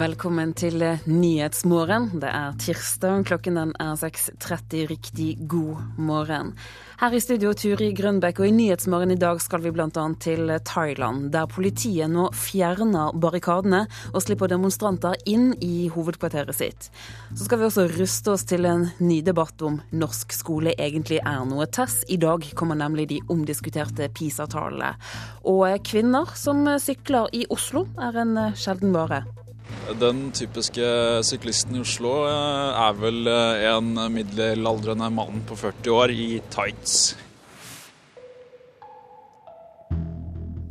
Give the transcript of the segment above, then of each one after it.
Velkommen til Nyhetsmorgen. Det er tirsdag, klokken den er 6.30. Riktig god morgen. Her i studio Turi Grønbekk, og i Nyhetsmorgen i dag skal vi bl.a. til Thailand, der politiet nå fjerner barrikadene og slipper demonstranter inn i hovedkvarteret sitt. Så skal vi også ruste oss til en ny debatt om norsk skole egentlig er noe tess. I dag kommer nemlig de omdiskuterte PISA-tallene. Og kvinner som sykler i Oslo er en sjelden vare. Den typiske syklisten i Oslo eh, er vel eh, en middelaldrende mann på 40 år i tights.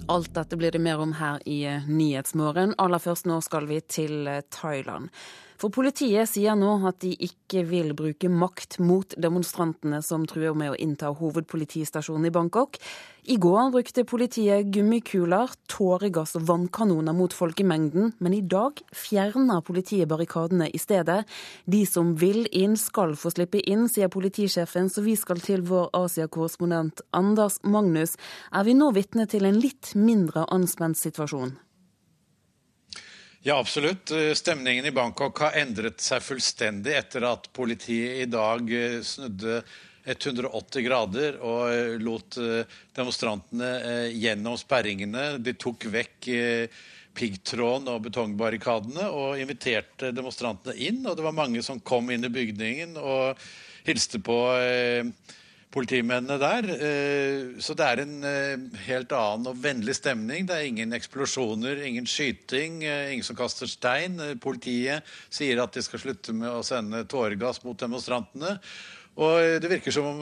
Alt dette blir det mer om her i eh, Nyhetsmorgen. Aller først nå skal vi til Thailand. For politiet sier nå at de ikke vil bruke makt mot demonstrantene som truer med å innta hovedpolitistasjonen i Bangkok. I går brukte politiet gummikuler, tåregass og vannkanoner mot folkemengden, men i dag fjerner politiet barrikadene i stedet. De som vil inn, skal få slippe inn, sier politisjefen, så vi skal til vår Asia-korrespondent Anders Magnus. Er vi nå vitne til en litt mindre anspent situasjon? Ja, absolutt. Stemningen i Bangkok har endret seg fullstendig etter at politiet i dag eh, snudde 180 grader og eh, lot eh, demonstrantene gjennom sperringene. De tok vekk piggtråden og betongbarrikadene og inviterte demonstrantene inn. Og det var mange som kom inn i bygningen og hilste på politimennene der. Eh, så det er en eh, helt annen og vennlig stemning. Det er ingen eksplosjoner, ingen skyting, eh, ingen som kaster stein. Politiet sier at de skal slutte med å sende tåregass mot demonstrantene. Og det virker som om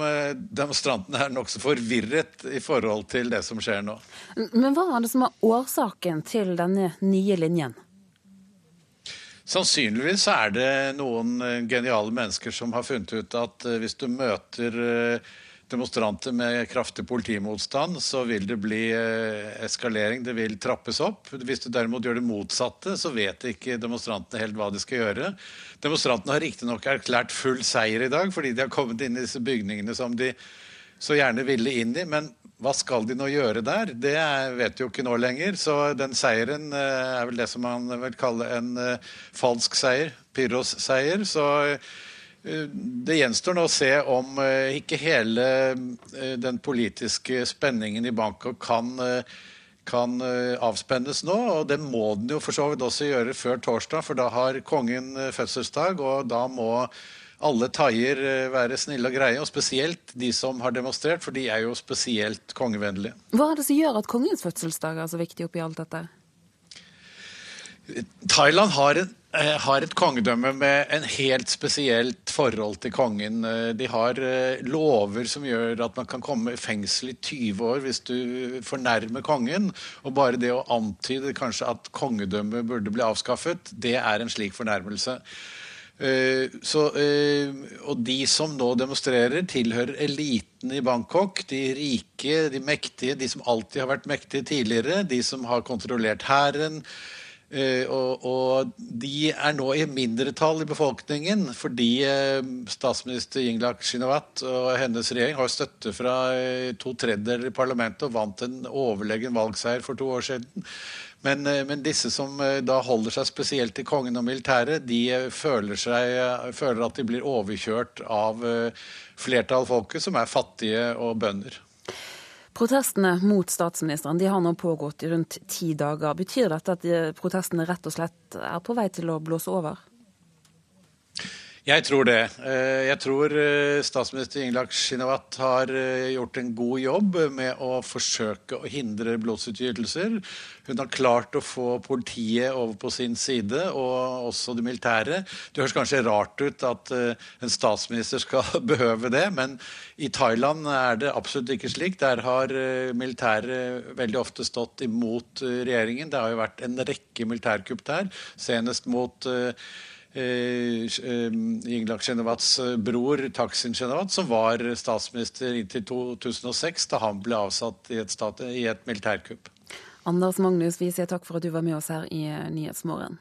demonstrantene er nokså forvirret i forhold til det som skjer nå. Men hva er det som er årsaken til denne nye linjen? Sannsynligvis er det noen eh, geniale mennesker som har funnet ut at eh, hvis du møter eh, demonstranter med kraftig politimotstand, så vil det bli eskalering, det vil trappes opp. Hvis du derimot gjør det motsatte, så vet ikke demonstrantene helt hva de skal gjøre. Demonstrantene har riktignok erklært full seier i dag, fordi de har kommet inn i disse bygningene som de så gjerne ville inn i. Men hva skal de nå gjøre der? Det vet de jo ikke nå lenger. Så den seieren eh, er vel det som man vil kalle en eh, falsk seier. Pyrros-seier. Så eh, det gjenstår nå å se om ikke hele den politiske spenningen i Bangkok kan, kan avspennes nå. Og det må den jo for så vidt også gjøre før torsdag, for da har kongen fødselsdag. Og da må alle thaier eh, være snille og greie, og spesielt de som har demonstrert, for de er jo spesielt kongevennlige. Hva er det som gjør at kongens fødselsdag er så viktig oppi alt dette? Thailand har, en, eh, har et kongedømme med en helt spesielt forhold til kongen. Eh, de har lover som gjør at man kan komme i fengsel i 20 år hvis du fornærmer kongen. Og bare det å antyde kanskje at kongedømmet burde bli avskaffet, det er en slik fornærmelse. Eh, så, eh, og de som nå demonstrerer, tilhører eliten i Bangkok. De rike, de mektige, de som alltid har vært mektige tidligere. De som har kontrollert hæren. Eh, og, og, de er nå i mindretall i befolkningen fordi statsminister Yingluck Shinawat og hennes regjering har støtte fra to tredjedeler i parlamentet og vant en overlegen valgseier for to år siden. Men, eh, men, disse som eh, da holder seg spesielt til kongen og militæret, de eh, føler, seg, føler at de blir overkjørt av flertall folket, som er fattige og bønder. Protestene mot statsministeren de har nå pågått i rundt ti dager. Betyr dette at protestene rett og slett er på vei til å blåse over? Jeg tror det. Eh, jeg tror eh, statsminister Ingelak Shinawat har eh, gjort en god jobb med å forsøke å hindre blodsutgytelser. Hun har klart å få politiet over på sin side, og også det militære. Det høres kanskje rart ut at en statsminister skal behøve det, men i Thailand er det absolutt ikke slik. Der har militæret veldig ofte stått imot regjeringen. Det har jo vært en rekke militærkupp der, senest mot Yingluck eh, Shinawats eh, bror Taksin Genovat, som var statsminister inntil 2006, da han ble avsatt i et, stat, i et militærkupp. Anders Magnus, vi sier takk for at du var med oss her i eh, Nyhetsmorgen.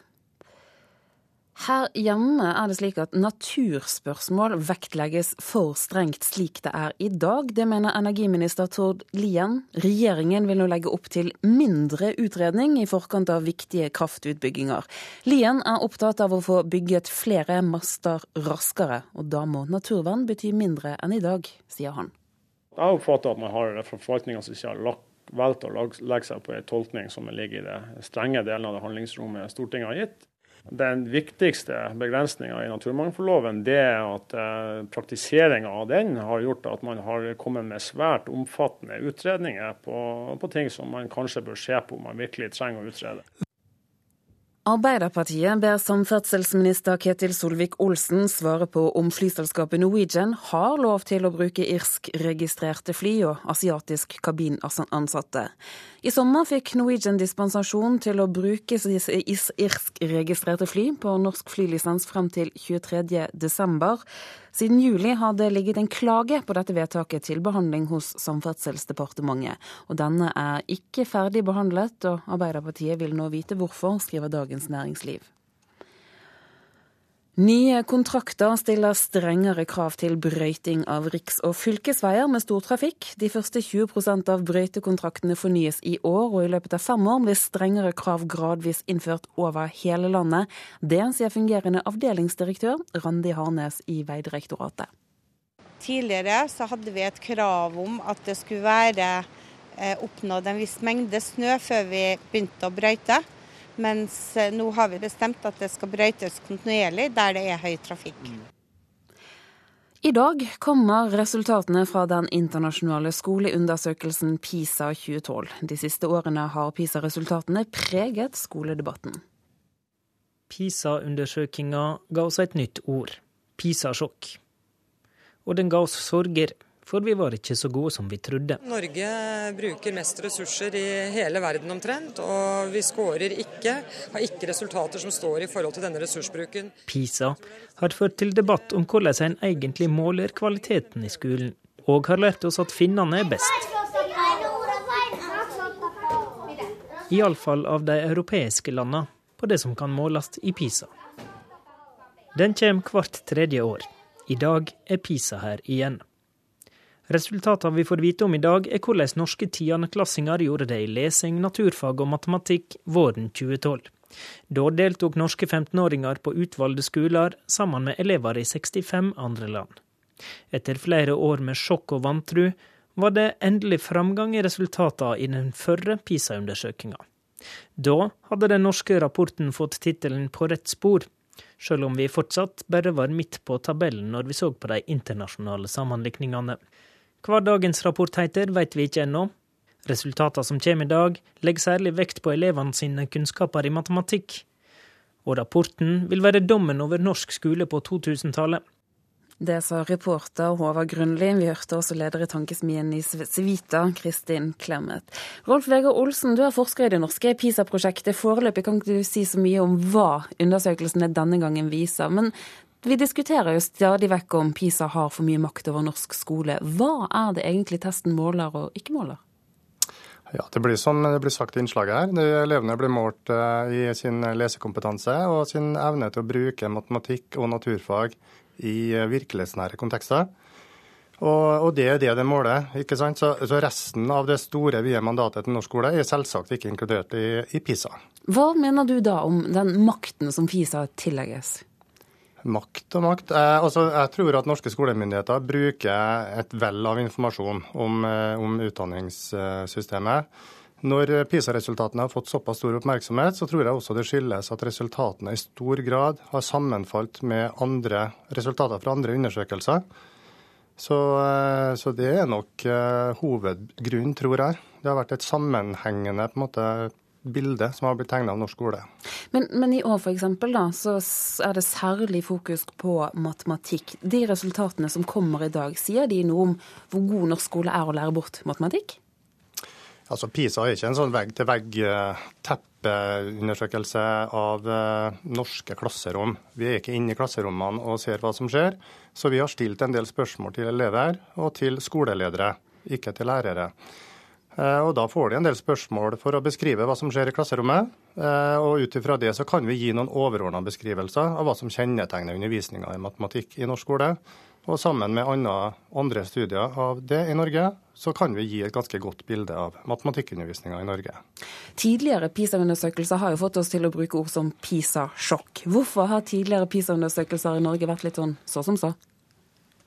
Her hjemme er det slik at naturspørsmål vektlegges for strengt slik det er i dag. Det mener energiminister Tord Lien. Regjeringen vil nå legge opp til mindre utredning i forkant av viktige kraftutbygginger. Lien er opptatt av å få bygget flere master raskere, og da må naturvern bety mindre enn i dag, sier han. Jeg oppfatter at man har fra forvaltningas side valgt å legge seg på en tolkning som ligger i det strenge delen av det handlingsrommet Stortinget har gitt. Den viktigste begrensninga i naturmangfoldloven er at eh, praktiseringa av den har gjort at man har kommet med svært omfattende utredninger på, på ting som man kanskje bør se på om man virkelig trenger å utrede. Arbeiderpartiet ber samferdselsminister Ketil Solvik-Olsen svare på om flyselskapet Norwegian har lov til å bruke irsk-registrerte fly og asiatisk kabinansatte. I sommer fikk Norwegian dispensasjon til å bruke irsk-registrerte fly på norsk flylisens frem til 23.12. Siden juli har det ligget en klage på dette vedtaket til behandling hos Samferdselsdepartementet. Og denne er ikke ferdig behandlet, og Arbeiderpartiet vil nå vite hvorfor, skriver Dagens Næringsliv. Nye kontrakter stiller strengere krav til brøyting av riks- og fylkesveier med stor trafikk. De første 20% av brøytekontraktene fornyes i år, og i løpet av fem år blir strengere krav gradvis innført over hele landet. Det sier fungerende avdelingsdirektør Randi Harnes i Vegdirektoratet. Tidligere så hadde vi et krav om at det skulle være eh, oppnådd en viss mengde snø før vi begynte å brøyte. Mens eh, nå har vi bestemt at det skal brøytes kontinuerlig der det er høy trafikk. I dag kommer resultatene fra den internasjonale skoleundersøkelsen PISA 2012. De siste årene har PISA-resultatene preget skoledebatten. PISA-undersøkinga ga oss et nytt ord PISA-sjokk. Og den ga oss sorger for vi var ikke så gode som vi trodde. Norge bruker mest ressurser i hele verden omtrent, og vi skårer ikke, har ikke resultater som står i forhold til denne ressursbruken. PISA har ført til debatt om hvordan en egentlig måler kvaliteten i skolen, og har lært oss at finnene er best. Iallfall av de europeiske landene, på det som kan måles i PISA. Den kommer hvert tredje år. I dag er PISA her igjen. Resultatene vi får vite om i dag, er hvordan norske tiendeklassinger gjorde det i lesing, naturfag og matematikk våren 2012. Da deltok norske 15-åringer på utvalgte skoler sammen med elever i 65 andre land. Etter flere år med sjokk og vantru var det endelig framgang i resultatene i den førre PISA-undersøkinga. Da hadde den norske rapporten fått tittelen På rett spor, selv om vi fortsatt bare var midt på tabellen når vi så på de internasjonale sammenlikningene. Hva dagens rapport heter, vet vi ikke ennå. Resultatene som kommer i dag, legger særlig vekt på elevene sine kunnskaper i matematikk. Og rapporten vil være dommen over norsk skole på 2000-tallet. Det sa reporter Håvard Grunli. Vi hørte også leder i tankesmien i Civita, Kristin Clemet. Rolf Vegard Olsen, du er forsker i det norske PISA-prosjektet. Foreløpig kan ikke du si så mye om hva undersøkelsene denne gangen viser. Men vi diskuterer jo stadig vekk om PISA har for mye makt over norsk skole. Hva er det egentlig testen måler og ikke måler? Ja, Det blir som det blir sagt i innslaget her. De elevene blir målt eh, i sin lesekompetanse og sin evne til å bruke matematikk og naturfag i eh, virkelighetsnære kontekster. Og, og, det er det det måler. ikke sant? Så, så, resten av det store, vide mandatet til norsk skole er selvsagt ikke inkludert i, i PISA. Hva mener du da om den makten som PISA tillegges? Makt og makt. Eh, altså, jeg tror at norske skolemyndigheter bruker et vell av informasjon om, eh, om utdanningssystemet. Når PISA-resultatene har fått såpass stor oppmerksomhet, så tror jeg også det skyldes at resultatene i stor grad har sammenfalt med andre resultater fra andre undersøkelser. Så, eh, så det er nok uh, hovedgrunnen, tror jeg. Det har vært et sammenhengende på en måte, bilde som har blitt tegna av norsk skole. Men, men i år f.eks. så er det særlig fokus på matematikk. De resultatene som kommer i dag, sier de noe om hvor god norsk skole er å lære bort matematikk? Altså PISA er ikke en sånn vegg-til-vegg-teppeundersøkelse av uh, norske klasserom. Vi er ikke inne i klasserommene og ser hva som skjer. Så vi har stilt en del spørsmål til elever og til skoleledere, ikke til lærere. Eh, og Da får de en del spørsmål for å beskrive hva som skjer i klasserommet. Eh, og Ut ifra det så kan vi gi noen overordna beskrivelser av hva som kjennetegner undervisninga i matematikk i norsk skole. Og sammen med andre studier av det i Norge, så kan vi gi et ganske godt bilde av matematikkundervisninga i Norge. Tidligere PISA-undersøkelser har jo fått oss til å bruke ord som PISA-sjokk. Hvorfor har tidligere PISA-undersøkelser i Norge vært litt sånn så som så?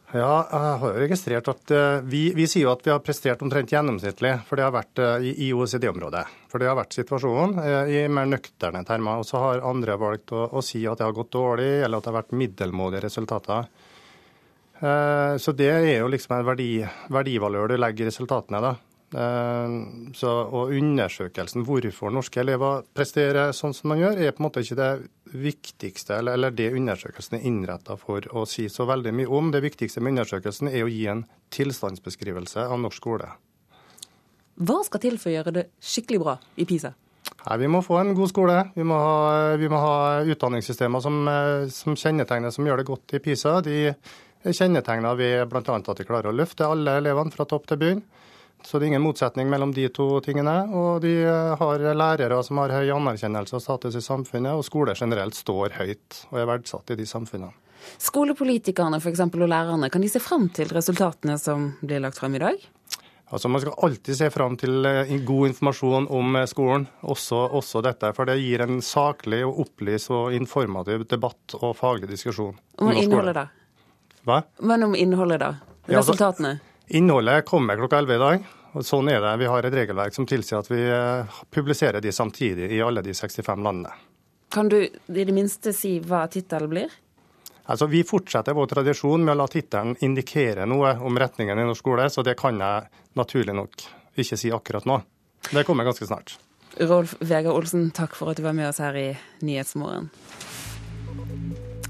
Ja, jeg har jo registrert at uh, vi, vi, sier jo at vi har prestert omtrent gjennomsnittlig for det har vært uh, i, OECD-området. For det har vært situasjonen uh, i mer nøkterne termer. Og så har andre valgt å, å, si at det har gått dårlig, eller at det har vært middelmådige resultater. Så det er jo liksom en verdi, verdivalør du legger resultatene. da. Eh, så, og undersøkelsen hvorfor norske elever presterer sånn som man gjør, er på en måte ikke det viktigste, eller, eller det undersøkelsen er innretta for å si så veldig mye om. Det viktigste med undersøkelsen er å gi en tilstandsbeskrivelse av norsk skole. Hva skal til for å gjøre det skikkelig bra i PISA? Nei, vi må få en god skole. Vi må ha, vi må ha utdanningssystemer som, eh, som kjennetegner som gjør det godt i PISA. De er kjennetegna ved bl.a. at de klarer å løfte alle elevene fra topp til bunn. Så det er ingen motsetning mellom de to tingene. Og de har lærere som har høy anerkjennelse og status i samfunnet, og skoler generelt står høyt og er verdsatt i de samfunnene. Skolepolitikerne for eksempel, og lærerne, kan de se frem til resultatene som blir lagt frem i dag? Altså Man skal alltid se frem til eh, god informasjon om eh, skolen, også, også dette. For det gir en saklig og opplyst og informativ debatt og faglig diskusjon. Om innholdet, da? Hva? Men om innholdet, da? Resultatene? Ja, altså, Innholdet kommer klokka 11 i dag. og Sånn er det. Vi har et regelverk som tilsier at vi eh, publiserer de samtidig i alle de 65 landene. Kan du i det minste si hva tittelen blir? Altså, Vi fortsetter vår tradisjon med å la tittelen indikere noe om retningen i norsk skole, så det kan jeg naturlig nok ikke si akkurat nå. Det kommer ganske snart. Rolf Vegard Olsen, takk for at du var med oss her i Nyhetsmorgen.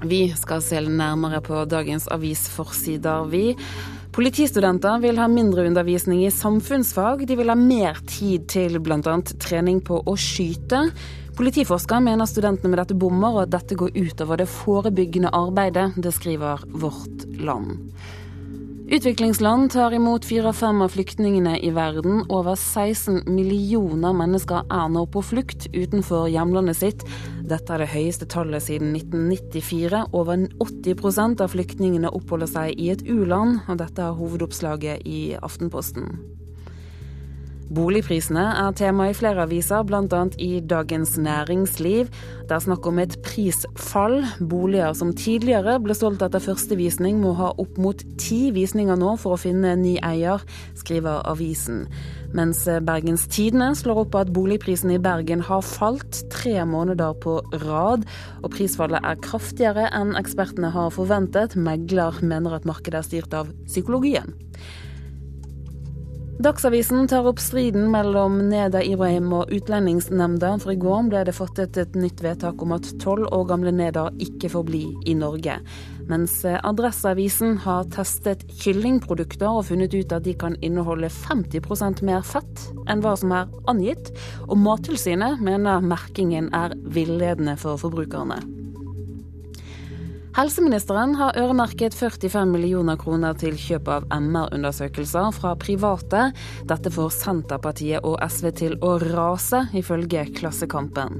Vi skal se nærmere på dagens avisforsider, vi. Politistudenter vil ha mindre undervisning i samfunnsfag. De vil ha mer tid til bl.a. trening på å skyte. Politiforsker mener studentene med dette bommer, og at dette går utover det forebyggende arbeidet. Det skriver Vårt Land. Utviklingsland tar imot fire av fem av flyktningene i verden. Over 16 millioner mennesker er nå på flukt utenfor hjemlandet sitt. Dette er det høyeste tallet siden 1994. Over 80% av flyktningene oppholder seg i et u-land, dette er hovedoppslaget i Aftenposten. Boligprisene er tema i flere aviser, bl.a. i Dagens Næringsliv. Det er snakk om et prisfall. Boliger som tidligere ble solgt etter første visning, må ha opp mot ti visninger nå for å finne ny eier, skriver avisen. Mens Bergens Tidende slår opp at boligprisene i Bergen har falt tre måneder på rad. Og prisfallet er kraftigere enn ekspertene har forventet. Megler mener at markedet er styrt av psykologien. Dagsavisen tar opp striden mellom Neda Ibrahim og Utlendingsnemnda, for i går ble det fattet et nytt vedtak om at tolv år gamle Neda ikke får bli i Norge. Mens Adresseavisen har testet kyllingprodukter og funnet ut at de kan inneholde 50% mer fett enn hva som er angitt. Og Mattilsynet mener merkingen er villedende for forbrukerne. Helseministeren har øremerket 45 millioner kroner til kjøp av MR-undersøkelser fra private. Dette får Senterpartiet og SV til å rase, ifølge Klassekampen.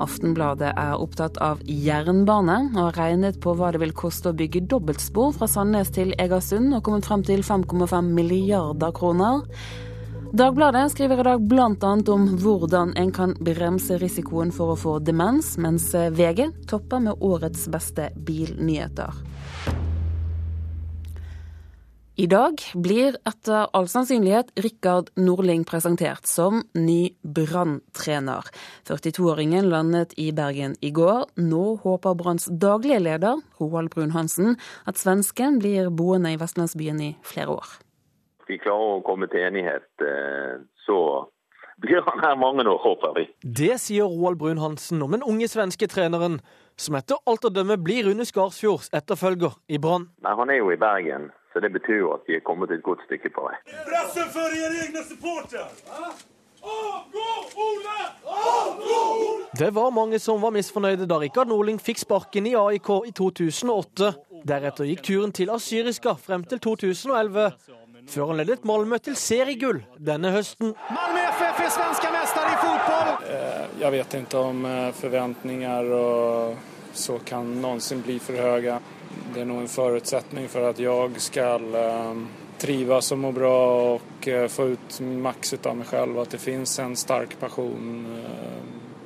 Aftenbladet er opptatt av jernbane, og har regnet på hva det vil koste å bygge dobbeltspor fra Sandnes til Egersund, og kommet frem til 5,5 milliarder kroner. Dagbladet skriver i dag bl.a. om hvordan en kan bremse risikoen for å få demens, mens VG topper med årets beste bilnyheter. I dag blir etter all sannsynlighet Rikard Norling presentert som ny Brann-trener. 42-åringen landet i Bergen i går. Nå håper Branns daglige leder, Roald Brun-Hansen, at svensken blir boende i vestlandsbyen i flere år vi klarer å komme til enighet, eh, så blir han her mange år, håper vi. Det sier Roald Brun-Hansen om den unge svenske treneren, som etter alt å dømme blir Rune Skarsfjords etterfølger i Brann. Han er jo i Bergen, så det betyr jo at vi er kommet et godt stykke på vei. Pressen for deres egne supporter! Det var mange som var misfornøyde da Rikard Norling fikk sparken i AIK i 2008. Deretter gikk turen til Asyriska frem til 2011 før han ledet Malmö til seriegull denne høsten. Malmö FF er svenske mestere i fotball! Jeg vet ikke om forventninger og så kan noensinne bli for høye. Det er nok en forutsetning for at jeg skal trives og må bra og få ut maks av meg selv, at det finnes en sterk pasjon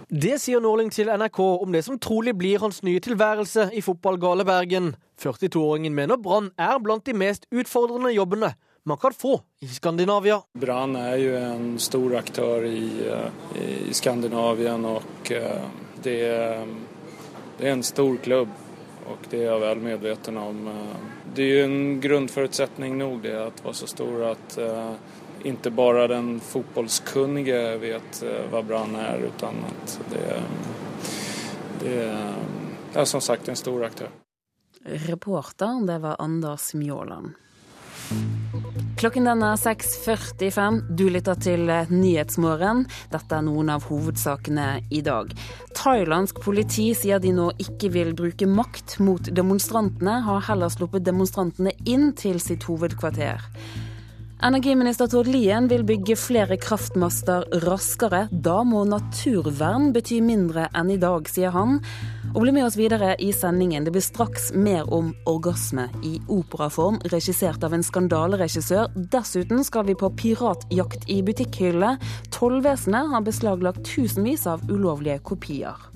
det sier Norling til NRK om det som trolig blir hans nye tilværelse i fotballgale Bergen. 42-åringen mener Brann er blant de mest utfordrende jobbene man kan få i Skandinavia. Brann er jo en stor aktør i, i Skandinavia, og det, det, er en stor klubb. Og det er jeg vel medveten om. Det er jo en grunnforutsetning nok det å være så stor at ikke bare den fotballkunnige vet hva Brann er, utan at det, det, det er som sagt en stor aktør. Reporter, det var Anders Mjåland. Klokken den er 6.45. Du lytter til Nyhetsmorgen. Dette er noen av hovedsakene i dag. Thailandsk politi sier de nå ikke vil bruke makt mot demonstrantene, har heller sluppet demonstrantene inn til sitt hovedkvarter. Energiminister Tord Lien vil bygge flere kraftmaster raskere. Da må naturvern bety mindre enn i dag, sier han. Og bli med oss videre i sendingen. Det blir straks mer om orgasme i operaform, regissert av en skandaleregissør. Dessuten skal vi på piratjakt i butikkhyllene. Tollvesenet har beslaglagt tusenvis av ulovlige kopier.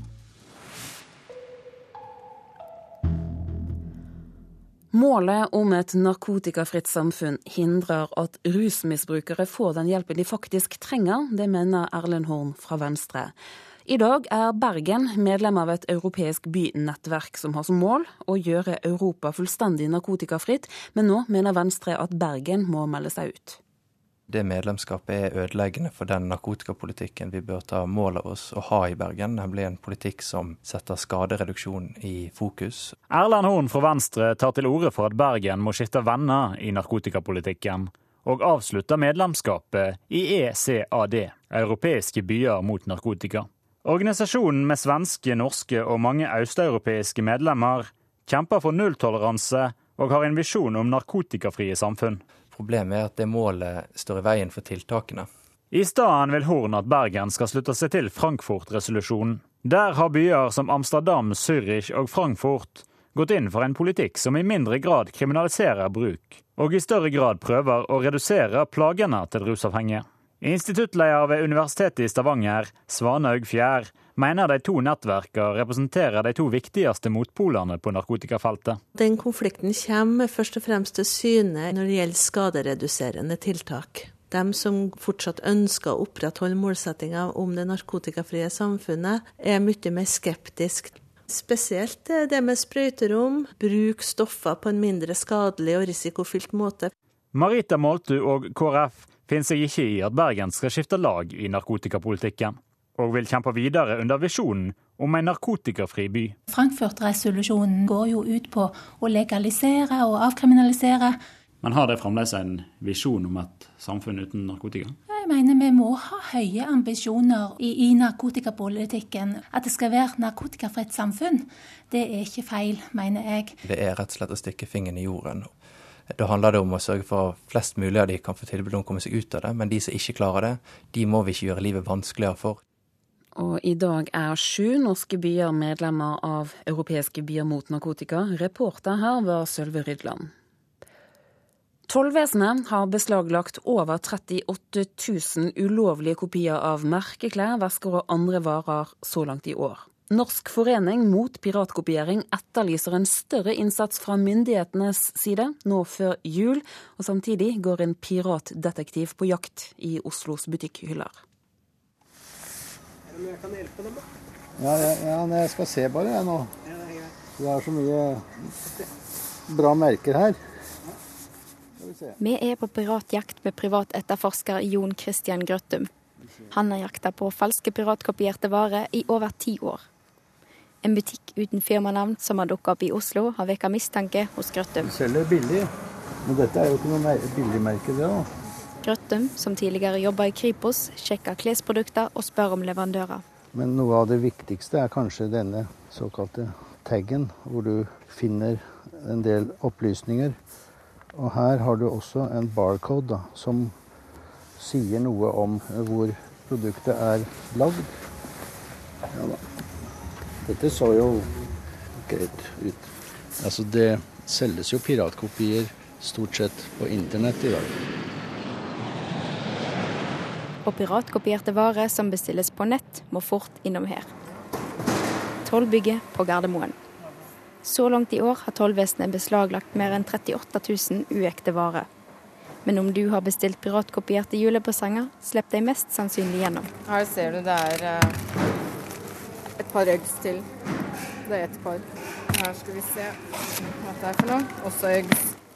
Målet om et narkotikafritt samfunn hindrer at rusmisbrukere får den hjelpen de faktisk trenger. Det mener Erlend Horn fra Venstre. I dag er Bergen medlem av et europeisk bynettverk som har som mål å gjøre Europa fullstendig narkotikafritt, men nå mener Venstre at Bergen må melde seg ut det medlemskapet er ødeleggende for den narkotikapolitikken vi bør ta mål av oss å ha i Bergen, nemlig en politikk som setter skadereduksjon i fokus. Erlend Horn fra Venstre tar til orde for at Bergen må skifte venner i narkotikapolitikken, og avslutter medlemskapet i ECAD, Europeiske byer mot narkotika. Organisasjonen med svenske, norske og mange østeuropeiske medlemmer kjemper for nulltoleranse og har en visjon om narkotikafrie samfunn. Problemet er at det målet står i veien for tiltakene. I stedet vil Horn at Bergen skal slutte seg til Frankfurt-resolusjonen. Der har byer som Amsterdam, Zürich og Frankfurt gått inn for en politikk som i mindre grad kriminaliserer bruk, og i større grad prøver å redusere plagene til rusavhengige. Instituttleder ved Universitetet i Stavanger, Svanhaug Fjær, mener de to nettverkene representerer de to viktigste motpolene på narkotikafeltet. Den konflikten kommer først og fremst til syne når det gjelder skadereduserende tiltak. De som fortsatt ønsker å opprettholde målsettinga om det narkotikafrie samfunnet, er mye mer skeptisk. Spesielt det med sprøyterom, bruk stoffer på en mindre skadelig og risikofylt måte. Marita Moltu og KrF finner seg ikke i at Bergen skal skifte lag i narkotikapolitikken og vil kjempe videre under visjonen om en narkotikafri by. Frankfurt-resolusjonen går jo ut på å legalisere og avkriminalisere. Men har det fremdeles en visjon om et samfunn uten narkotika? Jeg mener vi må ha høye ambisjoner i, i narkotikapolitikken. At det skal være narkotikafritt samfunn, det er ikke feil, mener jeg. Det er rett og slett å stikke fingeren i jorden. Da handler det om å sørge for at flest mulig av de kan få tilbud om å komme seg ut av det. Men de som ikke klarer det, de må vi ikke gjøre livet vanskeligere for. Og i dag er sju norske byer medlemmer av Europeiske byer mot narkotika. Reporter her var Sølve Rydland. Tollvesenet har beslaglagt over 38 000 ulovlige kopier av merkeklær, vesker og andre varer så langt i år. Norsk forening mot piratkopiering etterlyser en større innsats fra myndighetenes side nå før jul, og samtidig går en piratdetektiv på jakt i Oslos butikkhyller om jeg kan hjelpe dem? Ja, ja, ja jeg skal se bare jeg nå. Det er så mye bra merker her. Vi er på piratjakt med privatetterforsker Jon Christian Grøttum. Han har jakta på falske piratkopierte varer i over ti år. En butikk uten firmanavn som har dukka opp i Oslo, har vekka mistanke hos Grøttum. De selger billig, men dette er jo ikke noe billigmerke, det òg. Grøttum, som tidligere jobba i Kripos, sjekker klesprodukter og spør om leverandører. Men noe av det viktigste er kanskje denne såkalte taggen, hvor du finner en del opplysninger Og her har du også en barcode da, som sier noe om hvor produktet er lagd. Ja da. Dette så jo greit ut. Altså det selges jo piratkopier stort sett på internett i dag. Og piratkopierte varer som bestilles på nett, må fort innom her. Tollbygget på Gardermoen. Så langt i år har tollvesenet beslaglagt mer enn 38 000 uekte varer. Men om du har bestilt piratkopierte julepresanger, slipper de mest sannsynlig gjennom. Her ser du det er eh, et par eggs til. Det er ett par. Her skal vi se hva det er for noe. Også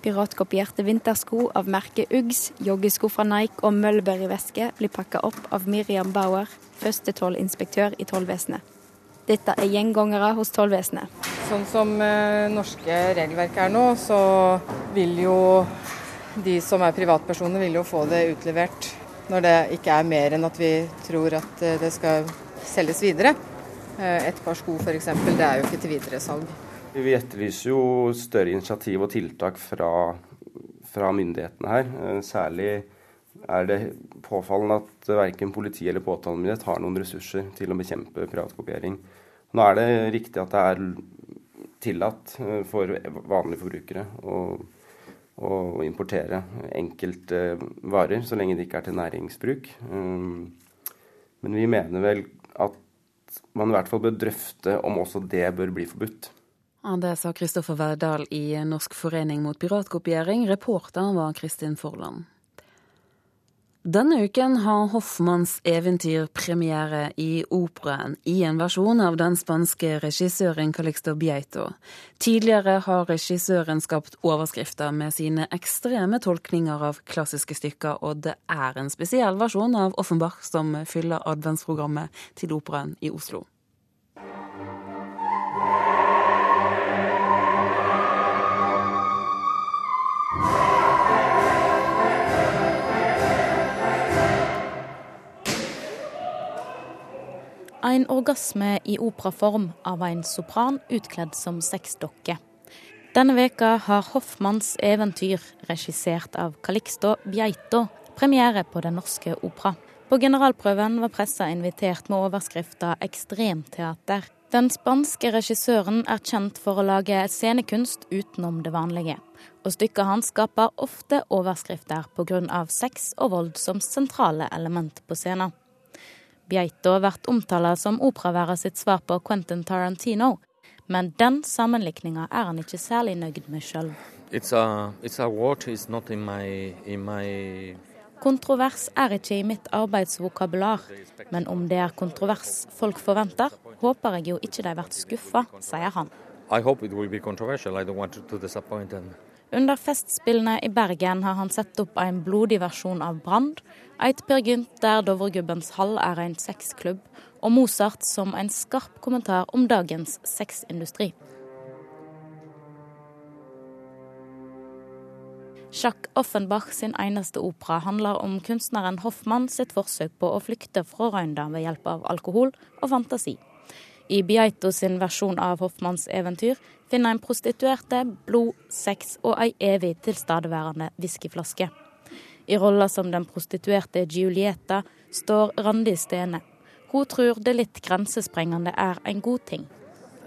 Piratkopierte vintersko av merket Uggs, joggesko fra Nike og Mulberry-veske blir pakka opp av Miriam Bauer, første tollinspektør i tollvesenet. Dette er gjengangere hos tollvesenet. Sånn som eh, norske regelverk er nå, så vil jo de som er privatpersoner, vil jo få det utlevert når det ikke er mer enn at vi tror at eh, det skal selges videre. Eh, et par sko f.eks., det er jo ikke til videresalg. Vi etterlyser jo større initiativ og tiltak fra, fra myndighetene her. Eh, særlig er det påfallende at verken politi eller påtalemyndighet har noen ressurser til å bekjempe privatkopiering. Nå er det riktig at det er tillatt eh, for vanlige forbrukere å, å importere enkelte varer, så lenge det ikke er til næringsbruk. Eh, men vi mener vel at man i hvert fall bør drøfte om også det bør bli forbudt. Ja, det sa Kristoffer Verdal i Norsk forening mot piratkopiering. Reporteren var Kristin Forland. Denne uken har Hoffmanns eventyr premiere i Operaen, i en versjon av den spanske regissøren Calixto Bieito. Tidligere har regissøren skapt overskrifter med sine ekstreme tolkninger av klassiske stykker, og det er en spesiell versjon av Offenbach som fyller adventsprogrammet til Operaen i Oslo. En orgasme i operaform av en sopran utkledd som sexdokke. Denne veka har Hoffmanns eventyr, regissert av Calixto Bjeito, premiere på Den norske opera. På generalprøven var pressa invitert med overskrifta 'Ekstremteater'. Den spanske regissøren er kjent for å lage scenekunst utenom det vanlige. Og stykket hans skaper ofte overskrifter pga. sex og vold som sentrale element på scenen. Bieito blir omtalt som operaværet sitt svar på Quentin Tarantino, men den sammenlikninga er han ikke særlig nøyd med sjøl. Kontrovers er ikke i mitt arbeidsvokabular, men om det er kontrovers folk forventer, håper jeg jo ikke de blir skuffa, sier han. Under Festspillene i Bergen har han sett opp en blodig versjon av Brand, et Per Gynt der Dovregubbens hall er en sexklubb, og Mozart som en skarp kommentar om dagens sexindustri. Jacques Offenbach sin eneste opera handler om kunstneren Hoffmann sitt forsøk på å flykte fra røynda ved hjelp av alkohol og fantasi. I Beito sin versjon av Hoffmanns eventyr finner en prostituerte, blod, sex og ei evig tilstedeværende whiskyflaske. I rolla som den prostituerte Giulietta står Randi Stene. Hun tror det litt grensesprengende er en god ting.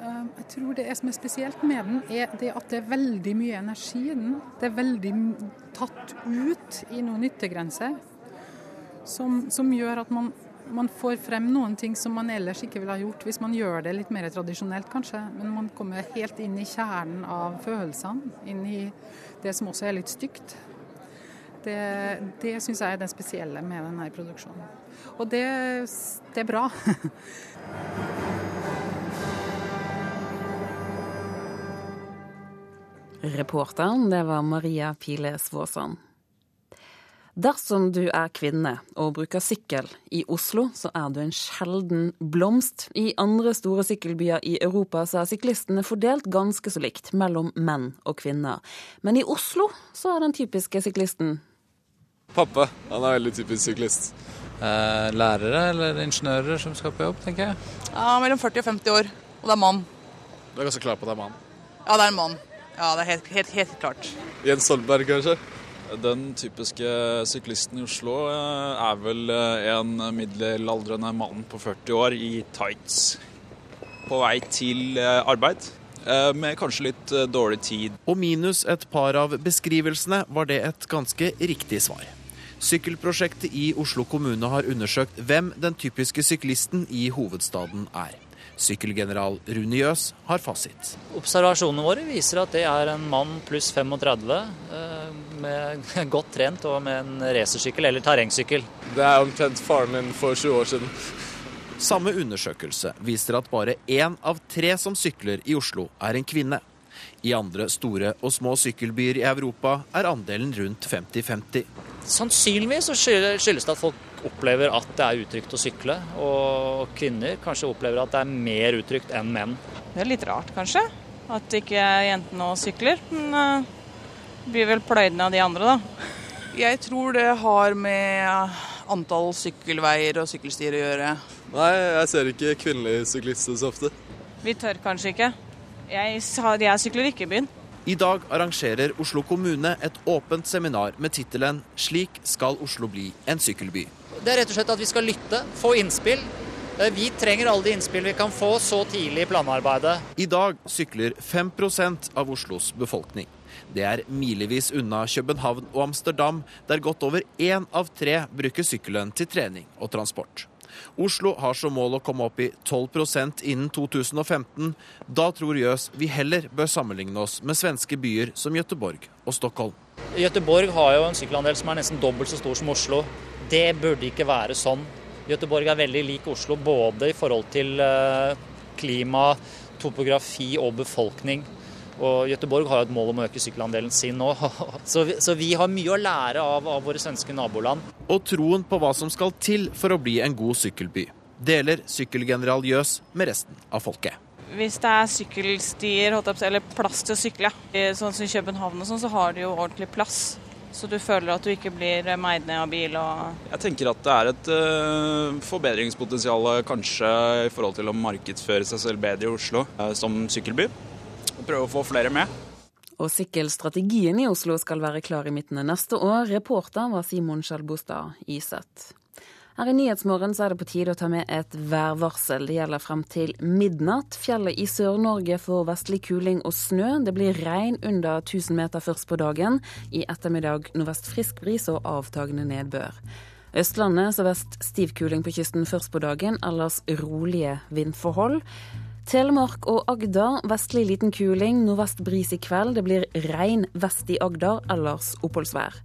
Eh, jeg tror det som er spesielt med den, er det at det er veldig mye energi i den. Det er veldig tatt ut i noen nyttegrenser. Som, som gjør at man, man, får frem noen ting som man ellers ikke ville ha gjort hvis man gjør det litt mer tradisjonelt, kanskje. Men man kommer helt inn i kjernen av følelsene. Inn i det som også er litt stygt. Det, det syns jeg er det spesielle med denne produksjonen. Og det, det er bra. Reporteren, det var Maria Pile Svåsand. Dersom du er kvinne og bruker sykkel i Oslo, så er du en sjelden blomst. I andre store sykkelbyer i Europa så er syklistene fordelt ganske så likt mellom menn og kvinner. Men i Oslo så er den typiske syklisten Pappa. Han er veldig typisk syklist. Eh, lærere eller ingeniører som skal på jobb, tenker jeg. Ja, Mellom 40 og 50 år. Og det er mann. Du er ganske klar på at det er mann? Ja, det er en mann. Ja, det er helt, helt, helt klart. Jens Stoltenberg, kanskje? Den typiske syklisten i Oslo eh, er vel eh, en middelaldrende mann på 40 år i tights. På vei til eh, arbeid, med kanskje litt dårlig tid. Og minus et par av beskrivelsene var det et ganske riktig svar. Sykkelprosjektet i Oslo kommune har undersøkt hvem den typiske syklisten i hovedstaden er. Sykkelgeneral Rune Jøs har fasit. Observasjonene våre viser at det er en mann pluss 35 eh, med godt trent og med en racersykkel eller terrengsykkel. Det er omtrent faren min for 20 år siden. Samme undersøkelse viser at bare én av tre som sykler i Oslo, er en kvinne. I andre store og små sykkelbyer i Europa er andelen rundt 50-50. Sannsynligvis skyldes det at folk opplever at det er utrygt å sykle, og kvinner kanskje opplever at det er mer utrygt enn menn. Det er litt rart, kanskje, at ikke jentene sykler. Men uh, blir vel pløyd ned av de andre, da. Jeg tror det har med antall sykkelveier og sykkelstier å gjøre. Nei, jeg ser ikke kvinnelige syklister så ofte. Vi tør kanskje ikke. Jeg, jeg sykler ikke i byen. I dag arrangerer Oslo kommune et åpent seminar med tittelen 'Slik skal Oslo bli en sykkelby'. Det er rett og slett at vi skal lytte, få innspill. Eh, vi trenger alle de innspill vi kan få så tidlig i planarbeidet. I dag sykler 5% av Oslos befolkning. Det er milevis unna København og Amsterdam, der godt over én av tre bruker sykkelen til trening og transport. Oslo har som mål å komme opp i 12% innen 2015. Da tror Jøs vi heller bør sammenligne oss med svenske byer som Gøteborg og Stockholm. Gøteborg har jo en sykkelandel som er nesten dobbelt så stor som Oslo. Det burde ikke være sånn. Göteborg er veldig lik Oslo både i forhold til eh, klima, topografi og befolkning. Og Göteborg har jo et mål om å øke sykkelandelen sin nå, så, vi, så vi har mye å lære av, av våre svenske naboland. Og troen på hva som skal til for å bli en god sykkelby, deler sykkelgeneral Jøs med resten av folket. Hvis det er sykkelstier eller plass til å sykle, sånn som i København, og sånn, så har de jo ordentlig plass. Så du føler at du ikke blir meid ned av bil og Jeg tenker at det er et uh, forbedringspotensial kanskje i forhold til å markedsføre seg selv bedre i Oslo uh, som sykkelby prøve å få flere med. Og sykkelstrategien i Oslo skal være klar i midten av neste år. Reporter var Simon Skjelbostad Iseth. Her i Nyhetsmorgen er det på tide å ta med et værvarsel. Det gjelder frem til midnatt. Fjellet i Sør-Norge får vestlig kuling og snø. Det blir regn under 1000 meter først på dagen. I ettermiddag nordvest frisk bris og avtagende nedbør. Østlandet så vest stiv kuling på kysten først på dagen, ellers rolige vindforhold. Telemark og Agder vestlig liten kuling, nordvest bris i kveld. Det blir regn vest i Agder, ellers oppholdsvær.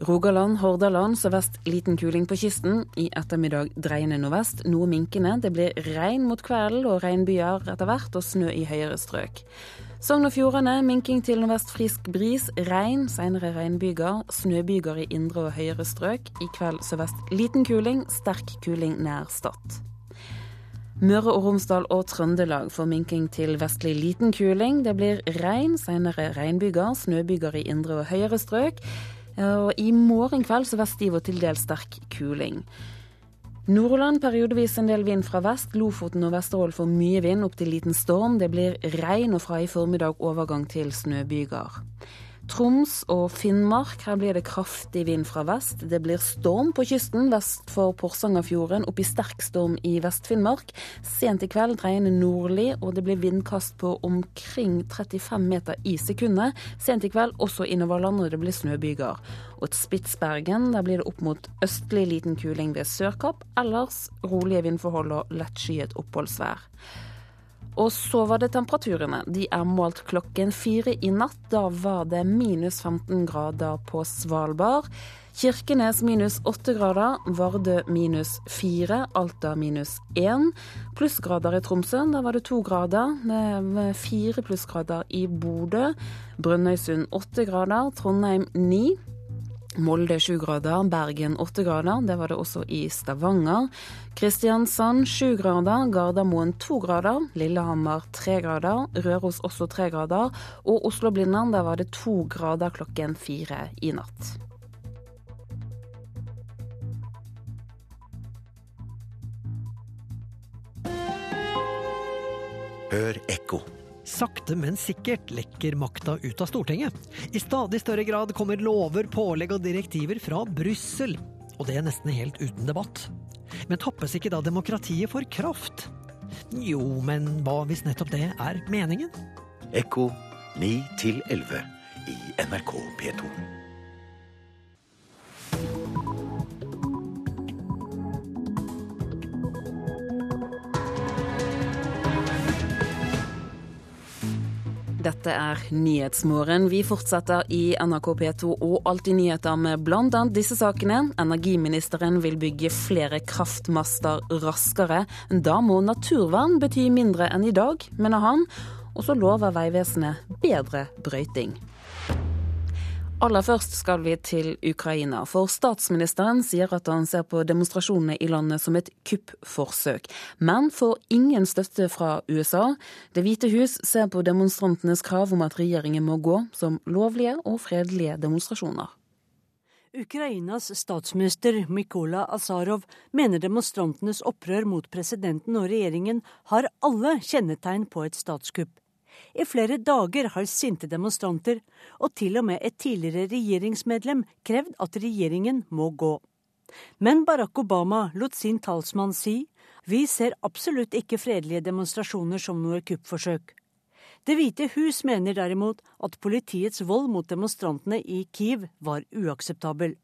Rogaland, Hordaland sørvest liten kuling på kysten. I ettermiddag dreiende nordvest, noe minkende. Det blir regn mot kvelden og regnbyger etter hvert, og snø i høyere strøk. Sogn og Fjordane minking til nordvest frisk bris. Regn, senere regnbyger. Snøbyger i indre og høyere strøk. I kveld sørvest liten kuling, sterk kuling nær Stad. Møre og Romsdal og Trøndelag får minking til vestlig liten kuling. Det blir regn, senere regnbyger, snøbyger i indre og høyere strøk. Og I morgen kveld så vest stiv og til dels sterk kuling. Nordland periodevis en del vind fra vest. Lofoten og Vesterålen får mye vind, opp til liten storm. Det blir regn og fra i formiddag overgang til snøbyger. Troms og Finnmark. Her blir det kraftig vind fra vest. Det blir storm på kysten vest for Porsangerfjorden, opp i sterk storm i Vest-Finnmark. Sent i kveld dreiende nordlig, og det blir vindkast på omkring 35 meter i sekundet. Sent i kveld også innover landet, det blir snøbyger. Og et Spitsbergen, der blir det opp mot østlig liten kuling ved Sørkapp. Ellers rolige vindforhold og lettskyet oppholdsvær. Og så var det temperaturene. De er målt klokken fire i natt. Da var det minus 15 grader på Svalbard. Kirkenes minus 8 grader, Vardø minus 4, Alta minus 1. Plussgrader i Tromsø, da var det 2 grader. Fire plussgrader i Bodø. Brønnøysund 8 grader, Trondheim 9. Molde sju grader, Bergen åtte grader, det var det også i Stavanger. Kristiansand sju grader, Gardermoen to grader, Lillehammer tre grader, Røros også tre grader, og Oslo-Blindern der var det to grader klokken fire i natt. Hør ekko. Sakte, men sikkert lekker makta ut av Stortinget. I stadig større grad kommer lover, pålegg og direktiver fra Brussel. Og det er nesten helt uten debatt. Men tappes ikke da demokratiet for kraft? Jo, men hva hvis nettopp det er meningen? Ekko 9 11 i NRK P2. Dette er Nyhetsmorgen. Vi fortsetter i NRK P2 og Alltid nyheter med bl.a. disse sakene. Energiministeren vil bygge flere kraftmaster raskere. Da må naturvern bety mindre enn i dag, mener han. Og så lover Vegvesenet bedre brøyting. Aller først skal vi til Ukraina, for statsministeren sier at han ser på demonstrasjonene i landet som et kuppforsøk, men får ingen støtte fra USA. Det hvite hus ser på demonstrantenes krav om at regjeringen må gå, som lovlige og fredelige demonstrasjoner. Ukrainas statsminister Mykola Azarov mener demonstrantenes opprør mot presidenten og regjeringen har alle kjennetegn på et statskupp. I flere dager har sinte demonstranter, og til og med et tidligere regjeringsmedlem, krevd at regjeringen må gå. Men Barack Obama lot sin talsmann si vi ser absolutt ikke fredelige demonstrasjoner som noe kuppforsøk. Det hvite hus mener derimot at politiets vold mot demonstrantene i Kiev var uakseptabel.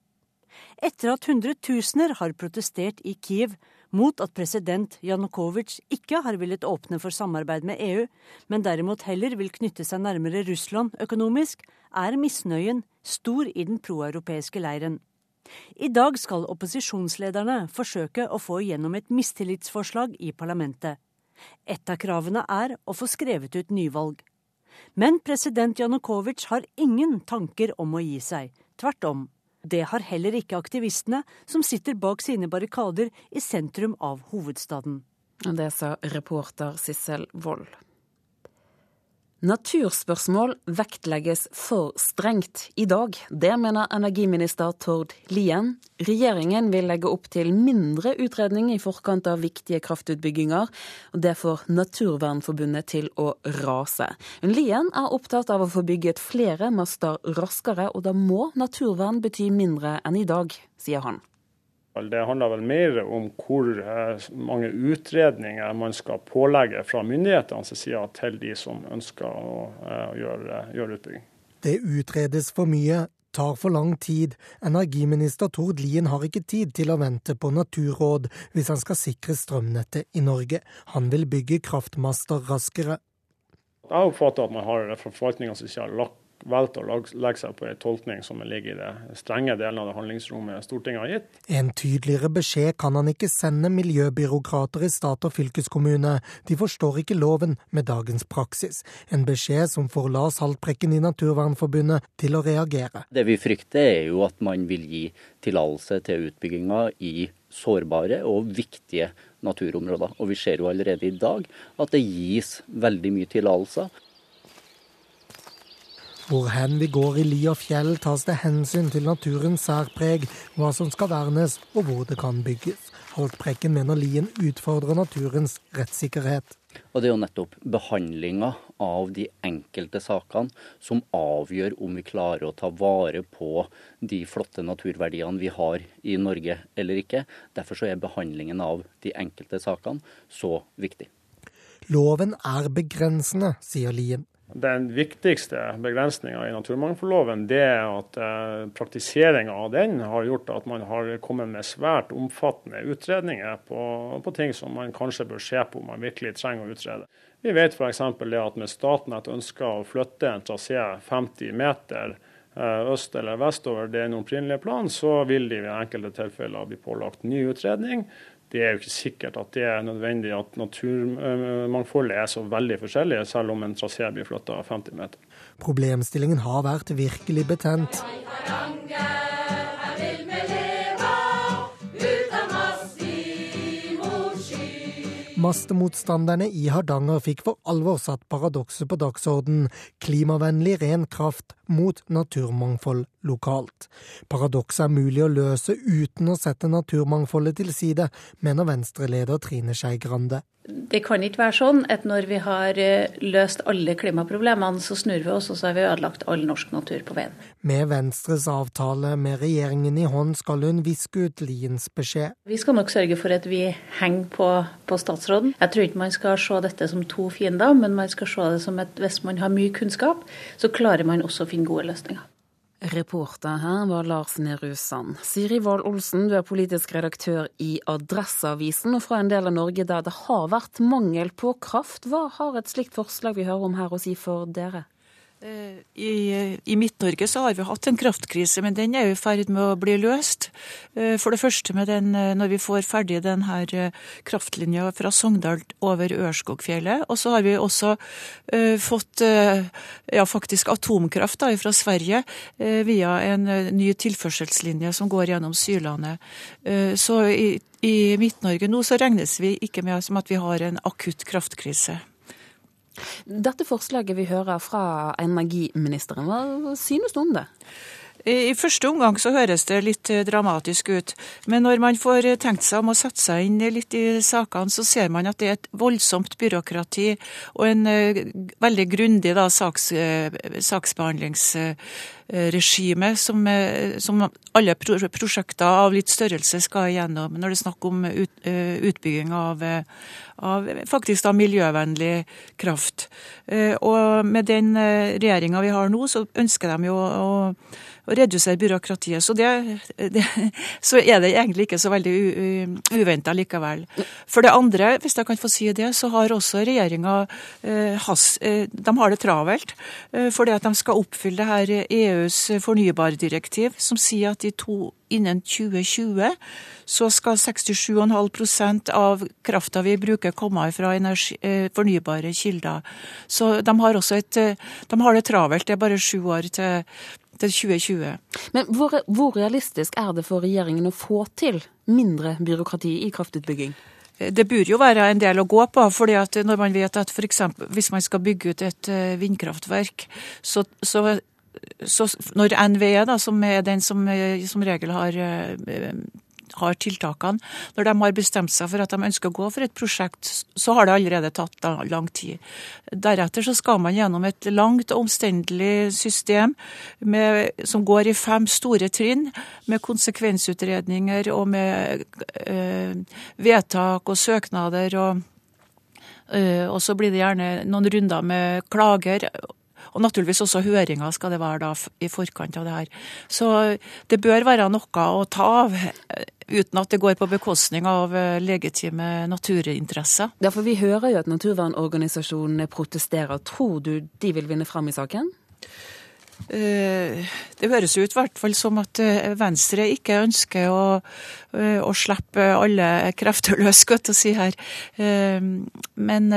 Etter at hundretusener har protestert i Kiev, mot at president Janukovitsj ikke har villet åpne for samarbeid med EU, men derimot heller vil knytte seg nærmere Russland økonomisk, er misnøyen stor i den proeuropeiske leiren. I dag skal opposisjonslederne forsøke å få igjennom et mistillitsforslag i parlamentet. Et av kravene er å få skrevet ut nyvalg. Men president Janukovitsj har ingen tanker om å gi seg. Tvert om. Det har heller ikke aktivistene som sitter bak sine barrikader i sentrum av hovedstaden. Det sa reporter Sissel Wold. Naturspørsmål vektlegges for strengt i dag. Det mener energiminister Tord Lien. Regjeringen vil legge opp til mindre utredning i forkant av viktige kraftutbygginger. og Det får Naturvernforbundet til å rase. Lien er opptatt av å få bygget flere master raskere, og da må naturvern bety mindre enn i dag, sier han. Det handler vel mer om hvor eh, mange utredninger man skal pålegge fra myndighetenes side til de som ønsker å eh, gjøre, gjøre utbygging. Det utredes for mye, tar for lang tid. Energiminister Tord Lien har ikke tid til å vente på naturråd hvis han skal sikre strømnettet i Norge. Han vil bygge kraftmaster raskere. Jeg oppfatter at man har forvaltninga som ikke har lagt valgt å legge seg på en tolkning som ligger i det strenge delen av det handlingsrommet Stortinget har gitt. En tydeligere beskjed kan han ikke sende miljøbyråkrater i stat og fylkeskommune. De forstår ikke loven med dagens praksis. En beskjed som får Lars Haltbrekken i Naturvernforbundet til å reagere. Det vi frykter er jo at man vil gi tillatelse til utbygginga i sårbare og viktige naturområder. Og vi ser jo allerede i dag at det gis veldig mye tillatelser hvor hen vi går i li og fjell, tas det hensyn til naturens særpreg, hva som skal vernes og hvor det kan bygges. Haltbrekken mener lien utfordrer naturens rettssikkerhet. Og Det er jo nettopp behandlinga av de enkelte sakene som avgjør om vi klarer å ta vare på de flotte naturverdiene vi har i Norge eller ikke. Derfor så er behandlingen av de enkelte sakene så viktig. Loven er begrensende, sier Lien. Den viktigste begrensninga i naturmangfoldloven det er at eh, praktiseringa av den har gjort at man har kommet med svært omfattende utredninger på, på, ting som man kanskje bør se på om man virkelig trenger å utrede. Vi vet f.eks. det at med Statnett ønsker å flytte en trasé 50 meter eh, øst eller vestover den opprinnelige planen, så vil de ved enkelte tilfeller bli pålagt ny utredning det er jo ikke sikkert at det er nødvendig at naturmangfoldet er så veldig forskjellig, selv om en trasé blir flytta 50 meter. Problemstillingen har vært virkelig betent. Mastemotstanderne i Hardanger fikk for alvor satt paradokset på dagsorden. Klimavennlig ren kraft mot naturmangfold lokalt. Paradokset er mulig å løse uten å sette naturmangfoldet til side, mener Venstre-leder Trine Skei Grande. Det kan ikke være sånn at når vi har eh, løst alle klimaproblemene, så snur vi oss og så har vi ødelagt all norsk natur på veien. Med Venstres avtale med regjeringen i hånd skal hun viske ut Liens beskjed. Vi skal nok sørge for at vi henger på, på statsråden. Jeg tror ikke man skal se dette som to fiender, men man skal se det som at hvis man har mye kunnskap, så klarer man også å finne gode løsninger. Reporter her var Lars Nehru Sand. Siri Wold Olsen, du er politisk redaktør i Adresseavisen, og fra en del av Norge der det har vært mangel på kraft. Hva har et slikt forslag vi hører om her å si for dere? Eh, I, i Midt-Norge så har vi hatt en kraftkrise, men den er i ferd med å bli løst. Eh, for det første med den, eh, når vi får ferdig denne kraftlinja fra Sogndal over Ørskogfjellet. Og så har vi også uh, fått uh, ja, faktisk atomkraft da, fra Sverige uh, via en ny tilførselslinje som går gjennom Syrlandet. så i, i Midt-Norge nå så regnes vi ikke med som at vi har en akutt kraftkrise. Dette forslaget vi hører fra energiministeren, hva synes du om det? I første omgang så høres det litt eh, dramatisk ut, men når man får eh, tenkt seg om å sette seg inn litt i sakene, så ser man at det er et voldsomt byråkrati og en uh, veldig grundig da, saks, uh, saksbehandlingsregime som, uh, som, alle pro prosjekter av litt størrelse skal igjennom når det er snakk om ut, utbygging av, av faktisk da miljøvennlig kraft. Og med den regjeringa vi har nå, så ønsker de jo å å redusere byråkratiet. Så, det, det, så er det egentlig ikke så veldig uventa likevel. For det andre, hvis jeg kan få si det, så har også regjeringa eh, eh, De har det travelt. Eh, fordi at de skal oppfylle det her EUs fornybardirektiv, som sier at de to innen 2020 så skal 67,5% av krafta vi bruker komme fra energi, fornybare kilder. Så de har også et, de har det travelt. Det er bare sju år til, til 2020. Men hvor, hvor, realistisk er det for regjeringen å få til mindre byråkrati i kraftutbygging? Det burde jo være en del å gå på. fordi at når man vet at eksempel, hvis man skal bygge ut et eh, vindkraftverk, så, så, så når NVE, da, som er den som eh, som regel har eh, har tiltakene. Når de har bestemt seg for at de ønsker å gå for et prosjekt, så har det allerede tatt lang tid. Deretter så skal man gjennom et langt og omstendelig system med, som går i fem store trinn, med konsekvensutredninger og med øh, vedtak og søknader. og og så blir det gjerne noen runder med klager og naturligvis også høringer skal det være da i forkant av det her. Så det bør være noe å ta av, uten at det går på bekostning av eh, legitime naturinteresser. Ja, for vi hører jo at naturvernorganisasjonene protesterer. Tror du de vil vinne fram i saken? Eh, det høres ut i hvert fall som at eh, Venstre ikke ønsker å, å slippe alle krefter løs, skal å si her. Men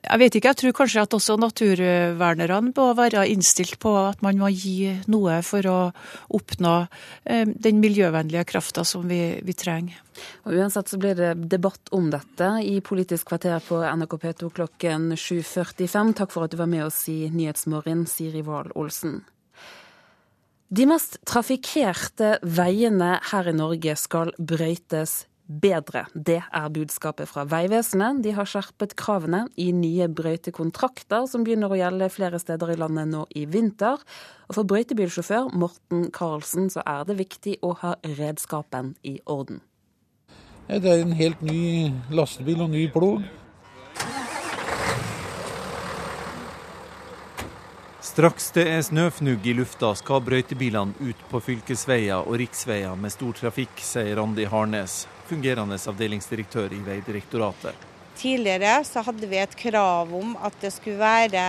jeg vet ikke, jeg tror kanskje at også naturvernerne må være innstilt på at man må gi noe for å oppnå eh, den miljøvennlige krafta som vi, vi, trenger. Og Uansett så blir det debatt om dette i Politisk kvarter på NRK P2 klokken 7.45. Takk for at du var med oss i Nyhetsmorgen, Siri Wahl Olsen. De mest trafikkerte veiene her i Norge skal brøytes bedre. Det er budskapet fra Vegvesenet. De har skjerpet kravene i nye brøytekontrakter som begynner å gjelde flere steder i landet nå i vinter. Og for brøytebilsjåfør Morten Karlsen så er det viktig å ha redskapen i orden. Det er en helt ny lastebil og ny plog. Straks det er snøfnugg i lufta, skal brøytebilene ut på fylkesveier og riksveier med stor trafikk, sier Randi Harnes, fungerende avdelingsdirektør i Vegdirektoratet. Tidligere så hadde vi et krav om at det skulle være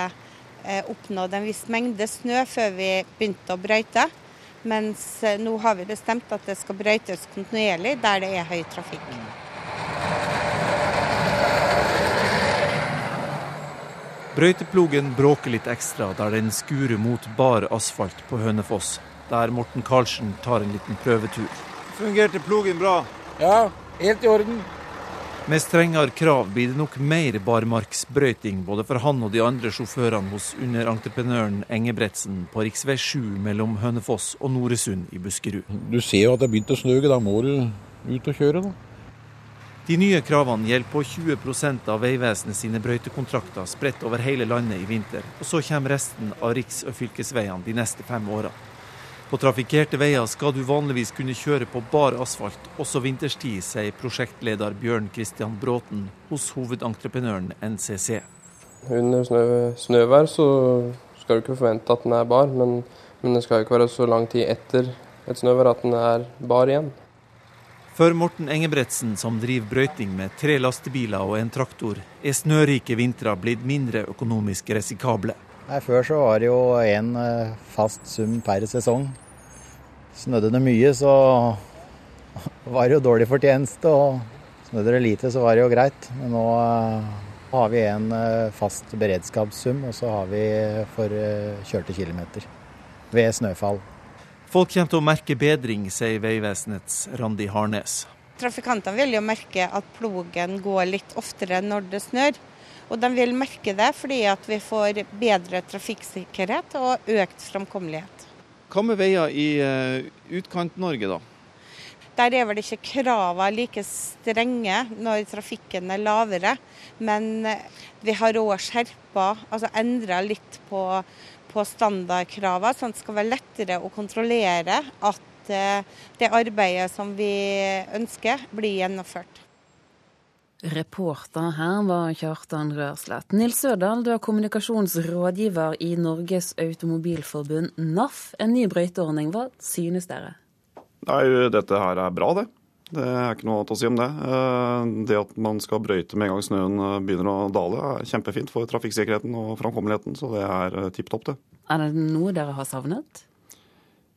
eh, oppnådd en viss mengde snø før vi begynte å brøyte. Mens eh, nå har vi bestemt at det skal brøytes kontinuerlig der det er høy trafikk. Brøyteplogen bråker litt ekstra der den skurer mot bar asfalt på Hønefoss, der Morten Karlsen tar en liten prøvetur. Fungerte plogen bra? Ja, helt i orden. Med strengere krav blir det nok mer barmarksbrøyting både for han og de andre sjåførene hos underentreprenøren Engebretsen på rv. 7 mellom Hønefoss og Noresund i Buskerud. Du ser jo at det har begynt å snø, da må du ut og kjøre, da. De nye kravene gjelder på 20% av Vegvesenet sine brøytekontrakter spredt over hele landet i vinter. Og så kommer resten av riks- og fylkesveiene de neste fem åra. På trafikkerte veier skal du vanligvis kunne kjøre på bar asfalt også vinterstid, sier prosjektleder Bjørn Kristian Bråten hos hovedentreprenøren NCC. Under snø, snøvær så skal du ikke forvente at den er bar, men, men det skal ikke være så lang tid etter et snøvær at den er bar igjen. For Morten Engebretsen, som driver brøyting med tre lastebiler og en traktor, er snørike vintre blitt mindre økonomisk risikable. Nei, Før så var det jo én eh, fast sum per sesong. Snødde det mye, så var det jo dårlig fortjeneste. Og snødde det lite, så var det jo greit. Men nå eh, har vi en eh, fast beredskapssum, og så har vi for kjørte kilometer ved snøfall. Folk kommer til å merke bedring, sier Vegvesenets Randi Harnes. Trafikantene vil jo merke at plogen går litt oftere når det snør. Og de vil merke det fordi at vi får bedre trafikksikkerhet og økt framkommelighet. Hva med veier i uh, Utkant-Norge, da? Der er vel ikke kravene like strenge når trafikken er lavere. Men eh, vi har òg skjerpa, altså endra litt på, på standardkravene, sånn at det skal være lettere å kontrollere at uh, det arbeidet som vi ønsker, blir gjennomført. Reporter her var Kjartan Rørslett. Nils Sødal, du er kommunikasjonsrådgiver i Norges Automobilforbund, NAF. En ny brøyteordning, hva synes dere? Nei, Dette her er bra, det. Det er ikke noe annet å si om det. Eh, det at man skal brøyte med en gang snøen eh, begynner å dale, er kjempefint for trafikksikkerheten og framkommeligheten. Så det er eh, tipp topp, det. Er det noe dere har savnet?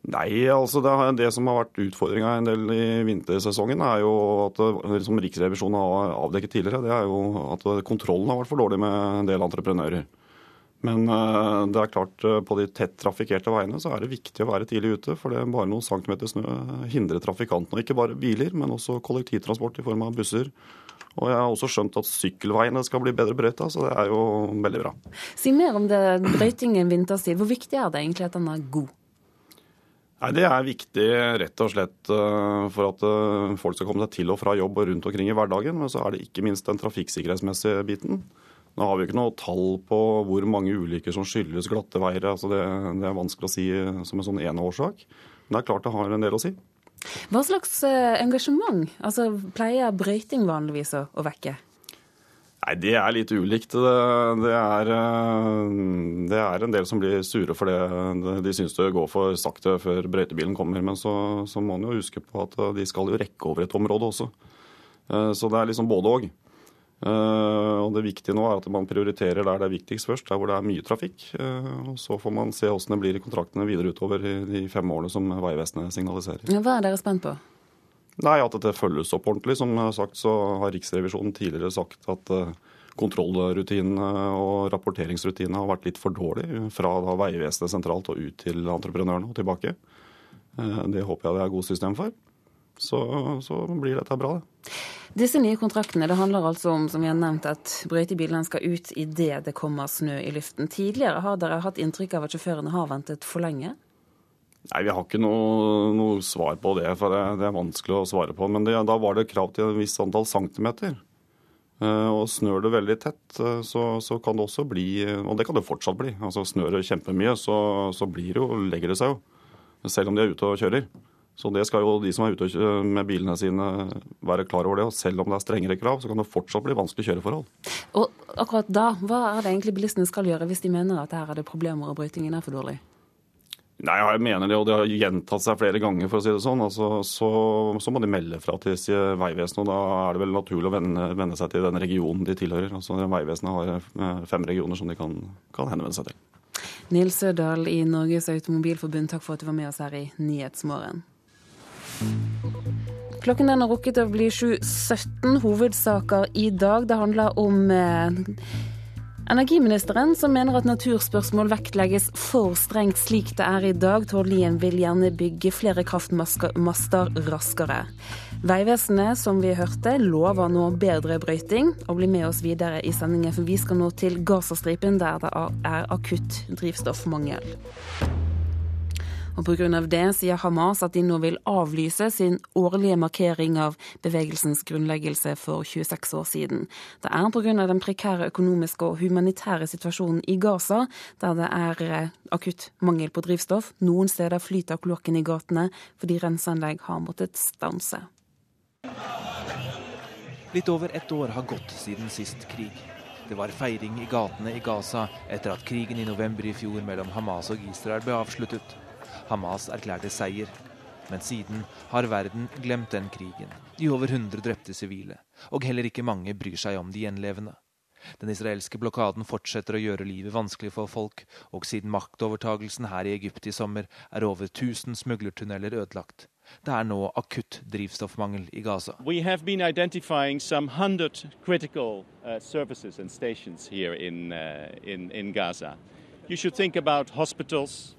Nei, altså det, det, som har vært utfordringa en del i vintersesongen, er jo at som Riksrevisjonen har avdekket tidligere, det er jo at kontrollen har vært for dårlig med en del entreprenører. Men eh, det er klart, eh, på de tett trafikkerte veiene så er det viktig å være tidlig ute. For det er bare noen centimeter snø hindrer trafikantene. Ikke bare biler, men også kollektivtransport i form av busser. Og jeg har også skjønt at sykkelveiene skal bli bedre brøyta, så det er jo veldig bra. Si mer om det brøytingen vinterstid. Hvor viktig er det egentlig at den er god? Nei, Det er viktig rett og slett eh, for at eh, folk skal komme seg til og fra jobb og rundt omkring i hverdagen. Men så er det ikke minst den trafikksikkerhetsmessige biten. Nå har vi ikke noe tall på hvor mange ulykker som skyldes glatte veier. Altså det, det, er vanskelig å si som en sånn ene årsak. Men det er klart det har en del å si. Hva slags eh, engasjement altså, pleier brøyting vanligvis å vekke? Nei, Det er litt ulikt. Det er, eh, det er, en del som blir sure for det. De syns det går for sakte før brøytebilen kommer. Men så, så må man jo huske på at de skal jo rekke over et område også. Eh, så det er liksom både òg. Eh, og det viktige nå er at man prioriterer der det er viktigst først, der hvor det er mye trafikk. Og så får man se åssen det blir i kontraktene videre utover i de fem årene som Vegvesenet signaliserer. Hva er dere spent på? Nei, At dette følges opp ordentlig. Som sagt så har Riksrevisjonen tidligere sagt at eh, kontrollrutinene og rapporteringsrutinene har vært litt for dårlige fra Vegvesenet sentralt og ut til entreprenørene og tilbake. Eh, det håper jeg det er godt system for. Så, så, blir dette bra, det. Disse nye kontraktene det handler altså om som vi har nevnt, at brøytebilene skal ut idet det kommer snø i luften. Tidligere har dere hatt inntrykk av at sjåførene har ventet for lenge? Nei, Vi har ikke noe, noe, svar på det, for det, det, er vanskelig å svare på. Men det, da var det krav til et visst antall centimeter. Uh, og Snør det veldig tett, uh, så, så, kan det også bli Og det kan det fortsatt bli. altså Snør det kjempemye, så, så blir det jo, legger det seg jo. Selv om de er ute og kjører. Så det skal jo de som er ute med bilene sine være klar over det. Og selv om det er strengere krav, så kan det fortsatt bli vanskelige kjøreforhold. Og akkurat da, hva er det egentlig bilistene skal gjøre hvis de mener at her er det problemer og brøytingen er for dårlig? Nei, jeg mener det, og det har gjentatt seg flere ganger, for å si det sånn. Altså, så, så, må de melde fra til Vegvesenet, og da er det vel naturlig å vende, seg til den regionen de tilhører. Altså, Vegvesenet har eh, fem regioner som de kan, kan henvende seg til. Nils Sødal i Norges Automobilforbund, takk for at du var med oss her i Nyhetsmorgen. Klokken den har rukket å bli 7.17. Hovedsaker i dag. Det handler om eh, Energiministeren, som mener at naturspørsmål vektlegges for strengt slik det er i dag, Tord Lien vil gjerne bygge flere kraftmaster raskere. Vegvesenet, som vi hørte, lover nå bedre brøyting. Og bli med oss videre i sendingen, for vi skal nå til Gazastripen, der det er akutt drivstoffmangel. Og Pga. det sier Hamas at de nå vil avlyse sin årlige markering av bevegelsens grunnleggelse for 26 år siden. Det er pga. den prekære økonomiske og humanitære situasjonen i Gaza, der det er eh, akutt mangel på drivstoff. Noen steder flyter kloakken i gatene fordi renseanlegg har måttet stanse. Litt over ett år har gått siden sist krig. Det var feiring i gatene i Gaza etter at krigen i november i fjor mellom Hamas og Israel ble avsluttet. Hamas erklærte seier. Men siden har verden glemt den krigen. De over 100 drepte sivile. Og heller ikke mange bryr seg om de gjenlevende. Den israelske blokaden fortsetter å gjøre livet vanskelig for folk, og siden maktovertagelsen her i Egypt i sommer er over 1000 smuglertunneler ødelagt. Det er nå akutt drivstoffmangel i Gaza. We have been identifying some hundred critical uh, services and stations here uh, Gaza. You should think about hospitals,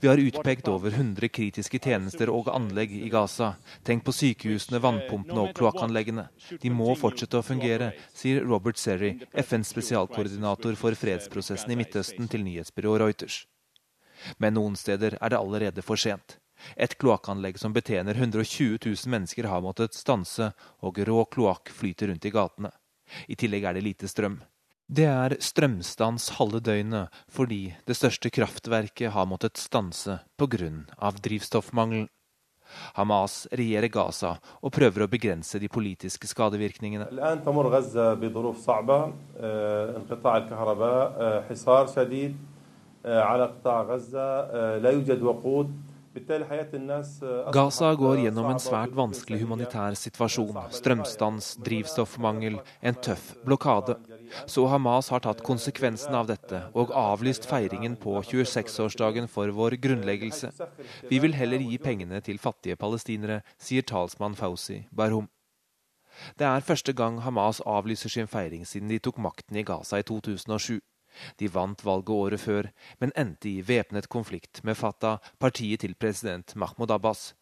vi har utpekt over 100 kritiske tjenester og anlegg i Gaza. Tenk på sykehusene, vannpumpene og kloakkanleggene. De må fortsette å fungere, sier Robert Serry, FNs spesialkoordinator for fredsprosessen i Midtøsten til nyhetsbyrået Reuters. Men noen steder er det allerede for sent. Et kloakkanlegg som betjener 120 000 mennesker har måttet stanse, og rå kloakk flyter rundt i gatene. I tillegg er det lite strøm. Det er strømstans halve døgnet fordi det største kraftverket har måttet stanse pga. drivstoffmangel. Hamas regjerer Gaza og prøver å begrense de politiske skadevirkningene. Gaza går gjennom en svært vanskelig humanitær situasjon. Strømstans, drivstoffmangel, en tøff blokade. Så Hamas har tatt konsekvensen av dette og avlyst feiringen på 26-årsdagen for vår grunnleggelse. Vi vil heller gi pengene til fattige palestinere, sier talsmann Fauzi Barhum. Det er første gang Hamas avlyser sin feiring siden de tok makten i Gaza i 2007. De vant valget året før, men endte i væpnet konflikt med Fatah, partiet til president Mahmoud Abbas.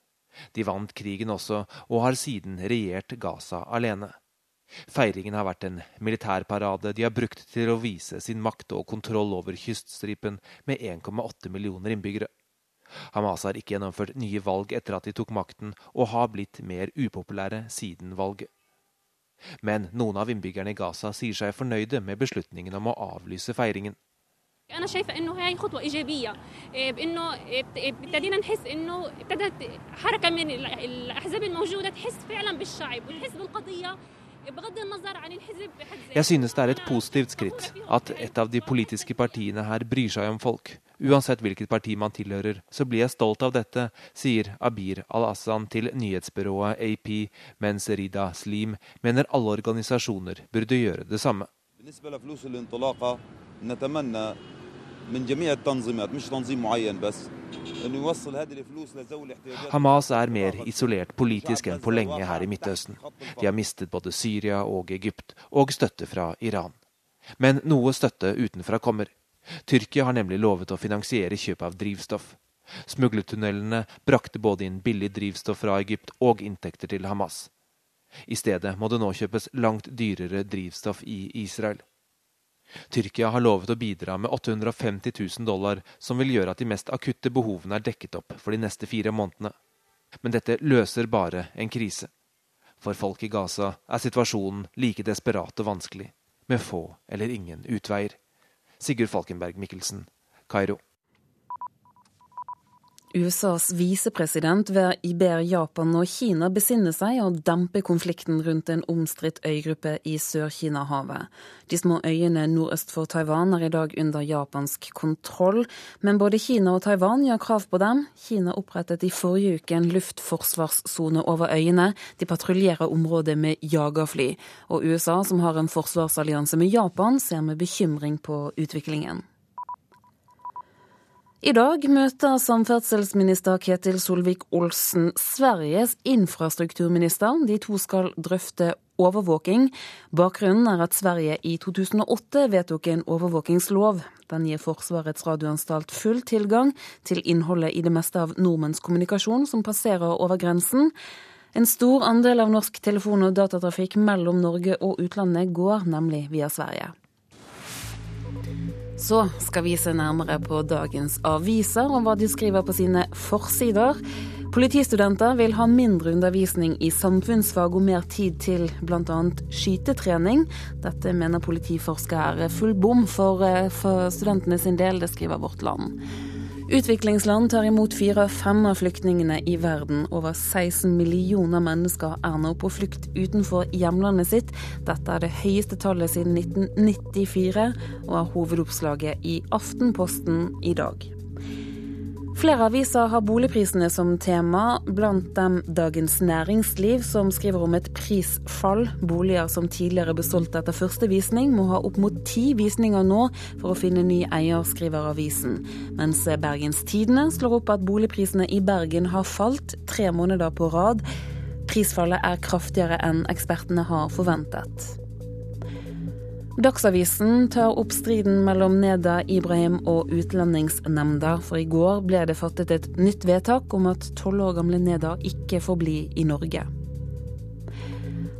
De vant krigen også, og har siden regjert Gaza alene. Feiringen har vært en militærparade de har brukt til å vise sin makt og kontroll over kyststripen med 1,8 millioner innbyggere. Hamas har ikke gjennomført nye valg etter at de tok makten, og har blitt mer upopulære siden valget. Men noen av innbyggerne i Gaza sier seg fornøyde med beslutningen om å avlyse feiringen. أنا شايفة إنه هي خطوة إيجابية بإنه ابتدينا نحس إنه ابتدت حركة من الأحزاب الموجودة تحس فعلا بالشعب وتحس بالقضية Jeg synes det er et positivt skritt at et av de politiske partiene her bryr seg om folk. Uansett hvilket parti man tilhører, så blir jeg stolt av dette, sier Abir al-Assan til nyhetsbyrået AP, mens Rida Slim mener alle organisasjoner burde gjøre det samme. Hamas er mer isolert politisk enn på lenge her i Midtøsten. De har mistet både Syria og Egypt, og støtte fra Iran. Men noe støtte utenfra kommer. Tyrkia har nemlig lovet å finansiere kjøp av drivstoff. Smuglertunnelene brakte både inn billig drivstoff fra Egypt og inntekter til Hamas. I stedet må det nå kjøpes langt dyrere drivstoff i Israel. Tyrkia har lovet å bidra med 850 000 dollar, som vil gjøre at de mest akutte behovene er dekket opp for de neste fire månedene. Men dette løser bare en krise. For folk i Gaza er situasjonen like desperat og vanskelig, med få eller ingen utveier. Sigurd Falkenberg Mikkelsen, Kairo. USAs visepresident ber Japan og Kina besinne seg og dempe konflikten rundt en omstridt øygruppe i Sør-Kina-havet. De små øyene nordøst for Taiwan er i dag under japansk kontroll, men både Kina og Taiwan gjør krav på dem. Kina opprettet i forrige uke en luftforsvarssone over øyene. De patruljerer området med jagerfly. Og USA, som har en forsvarsallianse med Japan, ser med bekymring på utviklingen. I dag møter samferdselsminister Ketil Solvik-Olsen Sveriges infrastrukturminister. De to skal drøfte overvåking. Bakgrunnen er at Sverige i 2008 vedtok en overvåkingslov. Den gir Forsvarets radioanstalt full tilgang til innholdet i det meste av nordmenns kommunikasjon som passerer over grensen. En stor andel av norsk telefon- og datatrafikk mellom Norge og utlandet går nemlig via Sverige. Så skal vi se nærmere på dagens aviser og hva de skriver på sine forsider. Politistudenter vil ha mindre undervisning i samfunnsfag og mer tid til bl.a. skytetrening. Dette mener politiforsker er full bom for, eh, for studentene sin del, det skriver Vårt Land. Utviklingsland tar imot fire av fem av flyktningene i verden. Over 16 millioner mennesker er nå på flukt utenfor hjemlandet sitt. Dette er det høyeste tallet siden 1994, og er hovedoppslaget i Aftenposten i dag. Flere aviser har boligprisene som tema, blant dem Dagens Næringsliv, som skriver om et prisfall. Boliger som tidligere ble solgt etter første visning, må ha opp mot ti visninger nå for å finne ny eier, skriver avisen. Mens Bergens Tidende slår opp at boligprisene i Bergen har falt tre måneder på rad. Prisfallet er kraftigere enn ekspertene har forventet. Dagsavisen tar opp striden mellom Neda Ibrahim og Utlendingsnemnda, for i går ble det fattet et nytt vedtak om at tolv år gamle Neda ikke får bli i Norge.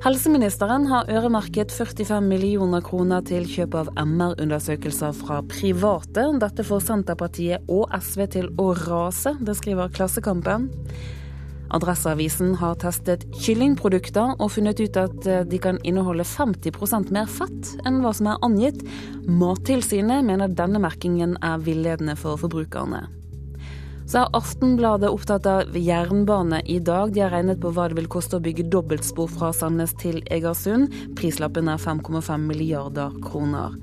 Helseministeren har øremerket 45 millioner kroner til kjøp av MR-undersøkelser fra private. Dette får Senterpartiet og SV til å rase, det skriver Klassekampen. Adresseavisen har testet kyllingprodukter og funnet ut at eh, de kan inneholde 50% mer fett enn hva som er angitt. Mattilsynet mener denne merkingen er villedende for forbrukerne. Så er Aftenbladet opptatt av jernbane i dag. De har regnet på hva det vil koste å bygge dobbeltspor fra Sandnes til Egersund. Prislappen er 5,5 milliarder kroner.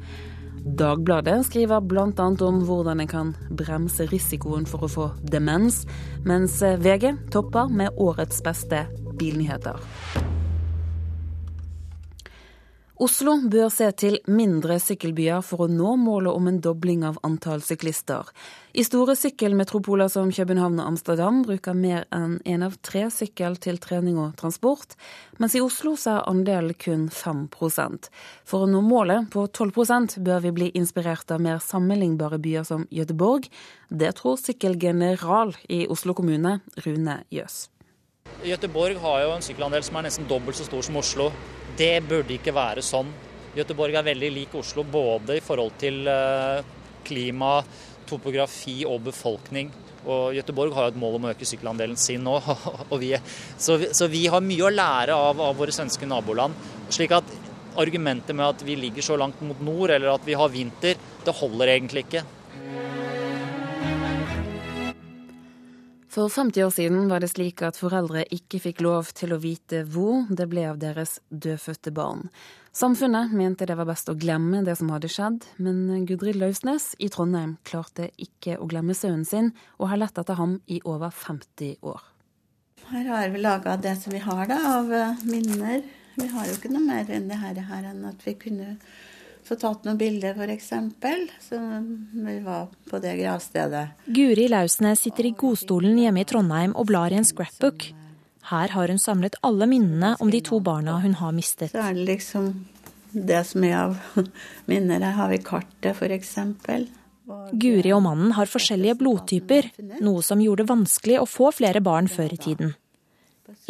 Dagbladet skriver bl.a. om hvordan en kan bremse risikoen for å få demens, mens VG topper med årets beste bilnyheter. Oslo bør se til mindre sykkelbyer for å nå målet om en dobling av antall syklister. I store sykkelmetropoler som København og Amsterdam bruker mer enn én en av tre sykkel til trening og transport, mens i Oslo så er andelen kun 5% For å nå målet på 12% bør vi bli inspirert av mer sammenlignbare byer som Gøteborg. Det tror sykkelgeneral i Oslo kommune, Rune Jøs. Göteborg har jo en sykkelandel som er nesten dobbelt så stor som Oslo. Det burde ikke være sånn. Göteborg er veldig lik Oslo både i forhold til eh, klima, topografi og befolkning. Og Göteborg har jo et mål om å øke sykkelandelen sin nå. Vi, så, vi, så, vi, har mye å lære av, av våre svenske naboland. slik at argumentet med at vi ligger så langt mot nord, eller at vi har vinter, det holder egentlig ikke. For 50 år siden var det slik at foreldre ikke fikk lov til å vite hvor det ble av deres dødfødte barn. Samfunnet mente det var best å glemme det som hadde skjedd, men Gudrid Lausnes i Trondheim klarte ikke å glemme sønnen sin, og har lett etter ham i over 50 år. Her har vi laga det som vi har da, av minner. Vi har jo ikke noe mer enn det her, enn at vi kunne få tatt noen bilder, f.eks. som vi var på det gravstedet. Guri Lausnes sitter i godstolen hjemme i Trondheim og blar i en scrapbook. Her har hun samlet alle minnene om de to barna hun har mistet. Så er det liksom det som er av minner. Her har vi kartet, f.eks. Guri og mannen har forskjellige blodtyper, noe som gjorde det vanskelig å få flere barn før i tiden.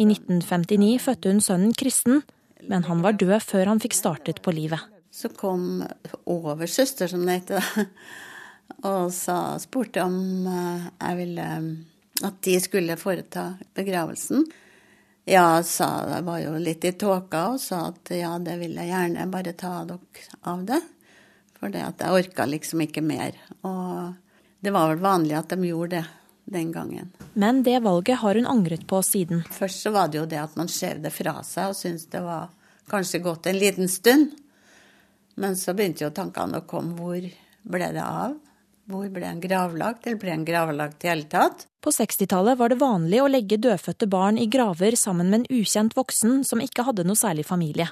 I 1959 fødte hun sønnen Kristen, men han var død før han fikk startet på livet så kom oversøster, som det heter, og sa, spurte om eh, jeg ville at de skulle foreta begravelsen. Ja, sa jeg var jo litt i tåka og sa at ja, det vil jeg gjerne, bare ta dere av det. For det at jeg orka liksom ikke mer. Og det var vel vanlig at de gjorde det den gangen. Men det valget har hun angret på siden. Først så var det jo det at man skjev det fra seg og syntes det var kanskje gått en liten stund. Men så begynte jo tankene å komme. Hvor ble det av? Hvor ble han gravlagt, eller ble han gravlagt i hele tatt? På 60-tallet var det vanlig å legge dødfødte barn i graver sammen med en ukjent voksen som ikke hadde noe særlig familie.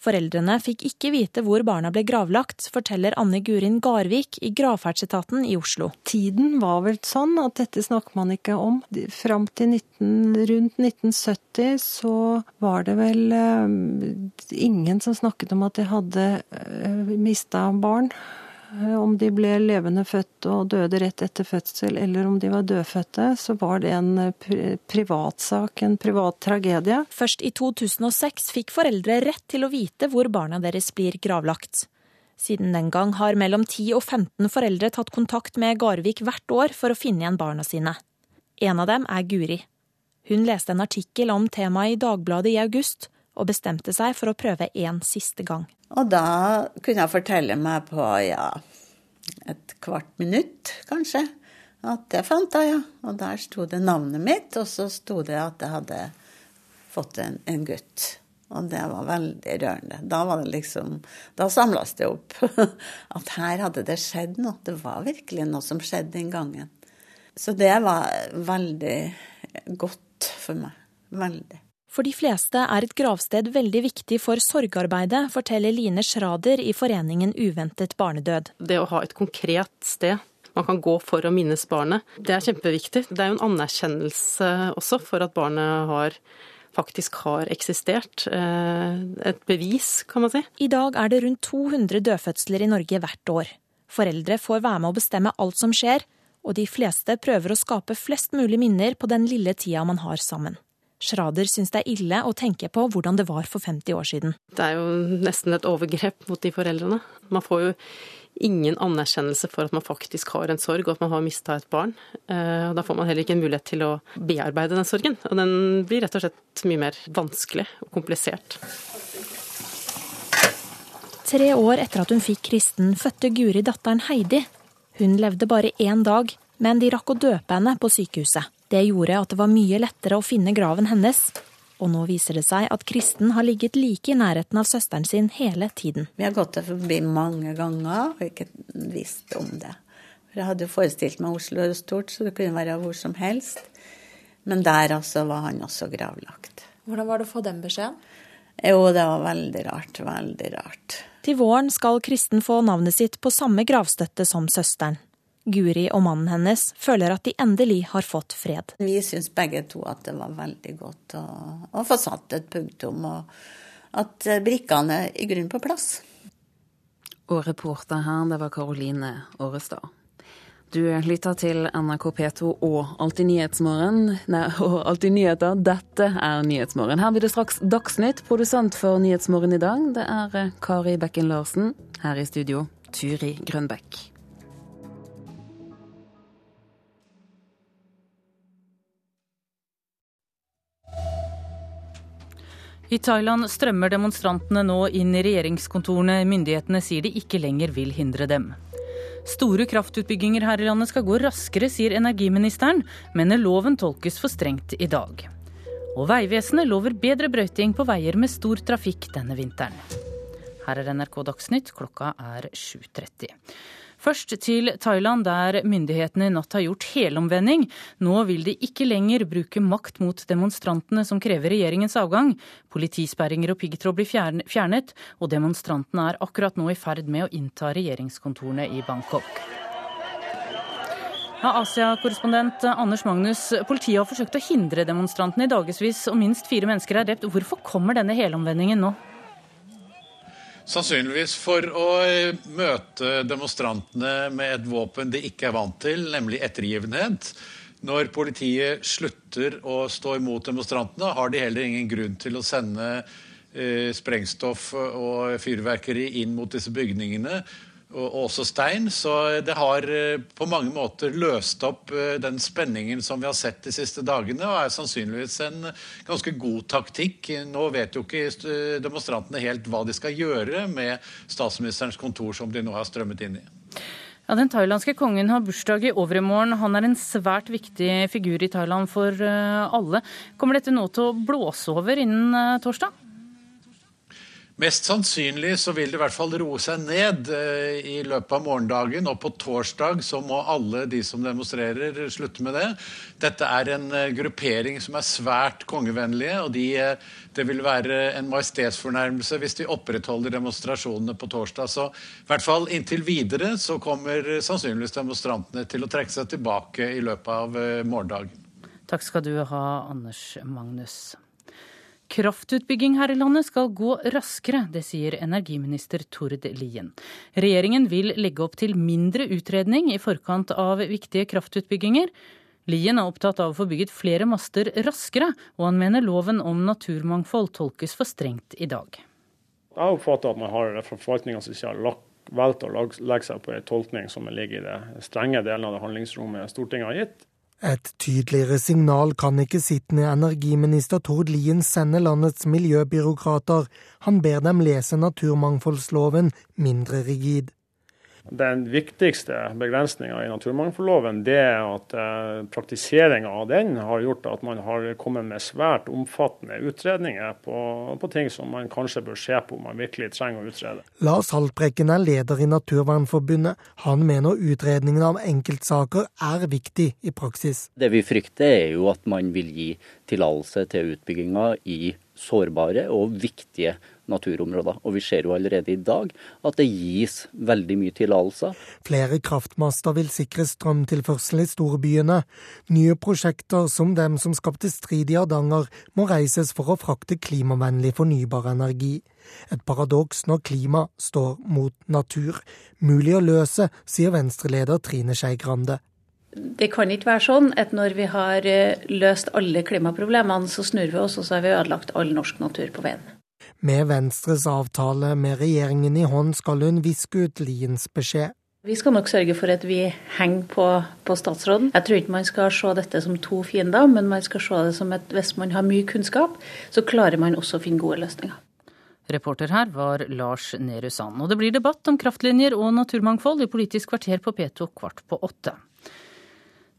Foreldrene fikk ikke vite hvor barna ble gravlagt, forteller Anne Gurin Garvik i gravferdsetaten i Oslo. Tiden var vel sånn at dette snakker man ikke om. Fram til 19, rundt 1970 så var det vel uh, ingen som snakket om at de hadde uh, mista barn. Eh, om de ble levende født og døde rett etter fødsel, eller om de var dødfødte, så var det en eh, privatsak, en privat tragedie. Først i 2006 fikk foreldre rett til å vite hvor barna deres blir gravlagt. Siden den gang har mellom 10 og 15 foreldre tatt kontakt med Garvik hvert år for å finne igjen barna sine. En av dem er Guri. Hun leste en artikkel om temaet i Dagbladet i august, og bestemte seg for å prøve en siste gang. Og da kunne jeg fortelle meg på ja, et kvart minutt, kanskje, at jeg fant henne. ja. Og der sto det navnet mitt, og så sto det at jeg hadde fått en, en gutt. Og det var veldig rørende. Da var det liksom Da samles det opp. At her hadde det skjedd noe. Det var virkelig noe som skjedde den gangen. Så det var veldig godt for meg. Veldig. For de fleste er et gravsted veldig viktig for sorgarbeidet, forteller Line Schrader i foreningen Uventet barnedød. Det å ha et konkret sted man kan gå for å minnes barnet, det er kjempeviktig. Det er jo en anerkjennelse også for at barnet har faktisk har eksistert. Eh, et bevis, kan man si. I dag er det rundt 200 dødfødsler i Norge hvert år. Foreldre får være med å bestemme alt som skjer, og de fleste prøver å skape flest mulig minner på den lille tida man har sammen. Schrader syns det er ille å tenke på hvordan det var for 50 år siden. Det er jo nesten et overgrep mot de foreldrene. Man får jo ingen anerkjennelse for at man faktisk har en sorg og at man har mista et barn. Og da får man heller ikke en mulighet til å bearbeide den sorgen. Og den blir rett og slett mye mer vanskelig og komplisert. Tre år etter at hun fikk Kristen, fødte Guri datteren Heidi. Hun levde bare én dag, men de rakk å døpe henne på sykehuset. Det gjorde at det var mye lettere å finne graven hennes. Og nå viser det seg at Kristen har ligget like i nærheten av søsteren sin hele tiden. Vi har gått der forbi mange ganger og ikke visst om det. For Jeg hadde jo forestilt meg Oslo er stort, så det kunne være hvor som helst. Men der altså var han også gravlagt. Hvordan var det å få den beskjeden? Jo, det var veldig rart. Veldig rart. Til våren skal Kristen få navnet sitt på samme gravstøtte som søsteren. Guri og mannen hennes føler at de endelig har fått fred. Vi syns begge to at det var veldig godt å, å få satt et punktum, og at brikkene er i grunnen på plass. Og reporter her, det var Karoline Årestad. Du lytter til NRK P2 og Alltid nyhetsmorgen. Nei, og Alltid nyheter. Dette er Nyhetsmorgen. Her blir det straks Dagsnytt. Produsent for Nyhetsmorgen i dag, det er Kari Bekken Larsen. Her i studio, Turi Grønbekk. I Thailand strømmer demonstrantene nå inn i regjeringskontorene. Myndighetene sier de ikke lenger vil hindre dem. Store kraftutbygginger her i landet skal gå raskere, sier energiministeren, mener loven tolkes for strengt i dag. Og Vegvesenet lover bedre brøyting på veier med stor trafikk denne vinteren. Her er NRK Dagsnytt, klokka er 7.30. Først til Thailand, der myndighetene i natt har gjort helomvending. Nå vil de ikke lenger bruke makt mot demonstrantene som krever regjeringens avgang. Politisperringer og piggtråd blir fjernet, og demonstrantene er akkurat nå i ferd med å innta regjeringskontorene i Bangkok. Ja, Asia-korrespondent Anders Magnus, politiet har forsøkt å hindre demonstrantene i dagevis, og minst fire mennesker er drept. Hvorfor kommer denne helomvendingen nå? Sannsynligvis for å eh, møte demonstrantene med et våpen de ikke er vant til, nemlig ettergivenhet. Når politiet slutter å stå imot demonstrantene, har de heller ingen grunn til å sende eh, sprengstoff og fyrverkeri inn mot disse bygningene og også stein. Så det har eh, på mange måter løst opp eh, den spenningen som vi har sett de siste dagene, og er sannsynligvis en ganske god taktikk. Nå vet jo ikke eh, demonstrantene helt hva de skal gjøre med statsministerens kontor, som de nå har strømmet inn i. Ja, Den thailandske kongen har bursdag i overmorgen. Han er en svært viktig figur i Thailand for alle. Kommer dette nå til å blåse over innen torsdag? Mest sannsynlig så vil det i hvert fall roe seg ned eh, i løpet av morgendagen. Og på torsdag så må alle de som demonstrerer, slutte med det. Dette er en eh, gruppering som er svært kongevennlige. og de, eh, Det vil være en majestetsfornærmelse hvis de opprettholder demonstrasjonene på torsdag. Så i hvert fall inntil videre så kommer sannsynligvis demonstrantene til å trekke seg tilbake i løpet av morgendagen. Takk skal du ha, Anders Magnus. Kraftutbygging her i landet skal gå raskere, det sier energiminister Tord Lien. Regjeringen vil legge opp til mindre utredning i forkant av viktige kraftutbygginger. Lien er opptatt av å få bygget flere master raskere, og han mener loven om naturmangfold tolkes for strengt i dag. Jeg oppfatter at man har forfattningen som ikke har valgt å legge seg på en tolkning som ligger i det strenge delen av det handlingsrommet Stortinget har gitt. Et tydeligere signal kan ikke sittende energiminister Tord Lien sende landets miljøbyråkrater. Han ber dem lese naturmangfoldsloven mindre rigid. Den viktigste begrensninga i naturmangfoldloven det er at eh, praktiseringa av den har gjort at man har kommet med svært omfattende utredninger på, på, ting som man kanskje bør se på om man virkelig trenger å utrede. Lars Haltbrekken er leder i Naturvernforbundet. Han mener utredningen av enkeltsaker er viktig i praksis. Det vi frykter er jo at man vil gi tillatelse til utbygginga i sårbare og viktige naturområder. Og vi ser jo allerede i dag at det gis veldig mye tillatelser. Flere kraftmaster vil sikre strømtilførsel i storbyene. Nye prosjekter som dem som skapte strid i Hardanger, må reises for å frakte klimavennlig fornybar energi. Et paradoks når klima står mot natur. Mulig å løse, sier Venstre-leder Trine Skei Grande. Det kan ikke være sånn at når vi har eh, løst alle klimaproblemene, så snur vi oss og så har vi ødelagt all norsk natur på veien. Med Venstres avtale med regjeringen i hånd skal hun viske ut Liens beskjed. Vi skal nok sørge for at vi henger på, på, statsråden. Jeg tror ikke man skal se dette som to fiender, men man skal se det som at hvis man har mye kunnskap, så klarer man også å finne gode løsninger. Reporter her var Lars Nehru Sand. Og det blir debatt om kraftlinjer og naturmangfold i Politisk kvarter på P2 kvart på åtte.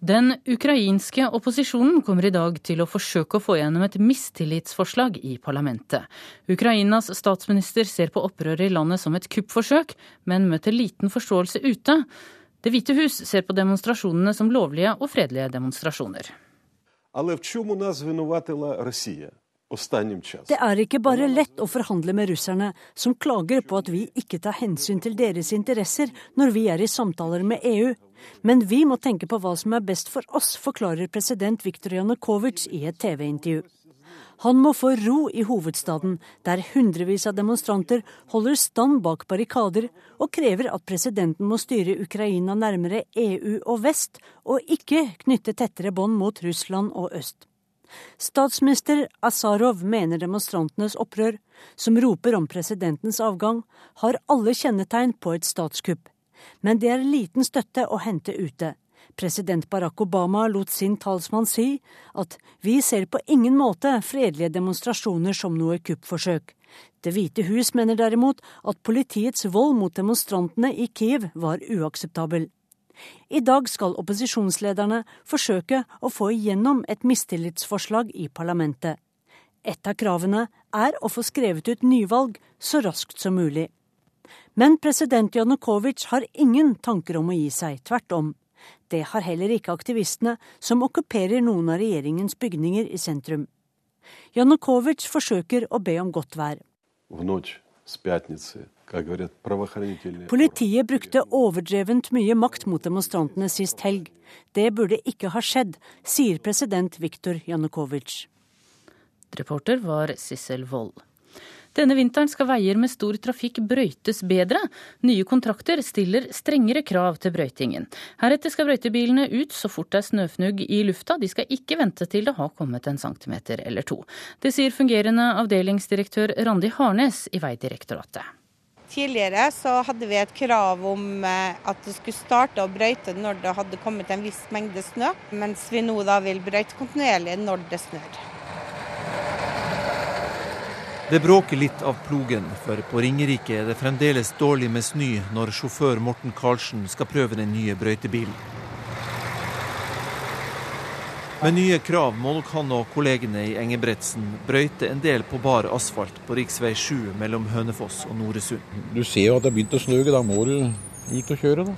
Den ukrainske opposisjonen kommer i dag til å forsøke å få gjennom et mistillitsforslag i parlamentet. Ukrainas statsminister ser på opprøret i landet som et kuppforsøk, men møter liten forståelse ute. Det hvite hus ser på demonstrasjonene som lovlige og fredelige demonstrasjoner. Det er ikke bare lett å forhandle med russerne, som klager på at vi ikke tar hensyn til deres interesser når vi er i samtaler med EU men vi må tenke på hva som er best for oss, forklarer president Viktor Janukovitsj i et TV-intervju. Han må få ro i hovedstaden, der hundrevis av demonstranter holder stand bak barrikader og krever at presidenten må styre Ukraina nærmere EU og vest, og ikke knytte tettere bånd mot Russland og øst. Statsminister Asarov mener demonstrantenes opprør, som roper om presidentens avgang, har alle kjennetegn på et statskupp. Men det er liten støtte å hente ute. President Barack Obama lot sin talsmann si at vi ser på ingen måte fredelige demonstrasjoner som noe kuppforsøk. Det hvite hus mener derimot at politiets vold mot demonstrantene i Kiev var uakseptabel. I dag skal opposisjonslederne forsøke å få igjennom et mistillitsforslag i parlamentet. Et av kravene er å få skrevet ut nyvalg så raskt som mulig. Men president Janukovitsj har ingen tanker om å gi seg, tvert om. Det har heller ikke aktivistene, som okkuperer noen av regjeringens bygninger i sentrum. Janukovitsj forsøker å be om godt vær. Politiet brukte overdrevent mye makt mot demonstrantene sist helg. Det burde ikke ha skjedd, sier president Viktor Janukovitsj. Reporter var Sissel Wold. Denne vinteren skal veier med stor trafikk brøytes bedre. Nye kontrakter stiller strengere krav til brøytingen. Heretter skal brøytebilene ut så fort det er snøfnugg i lufta, de skal ikke vente til det har kommet en centimeter eller to. Det sier fungerende avdelingsdirektør Randi Harnes i Veidirektoratet. Tidligere så hadde vi et krav om eh, at det skulle starte å brøyte når det hadde kommet en viss mengde snø, mens vi nå da vil brøyte kontinuerlig når det snør. Det bråker litt av plogen, for på Ringerike er det fremdeles dårlig med snø når sjåfør Morten Karlsen skal prøve den nye brøytebilen. Med nye krav må nok han og kollegene i Engebretsen brøyte en del på bar asfalt på rv. 7 mellom Hønefoss og Noresund. Du ser jo at det har begynt å snø, da må du ut og kjøre, da.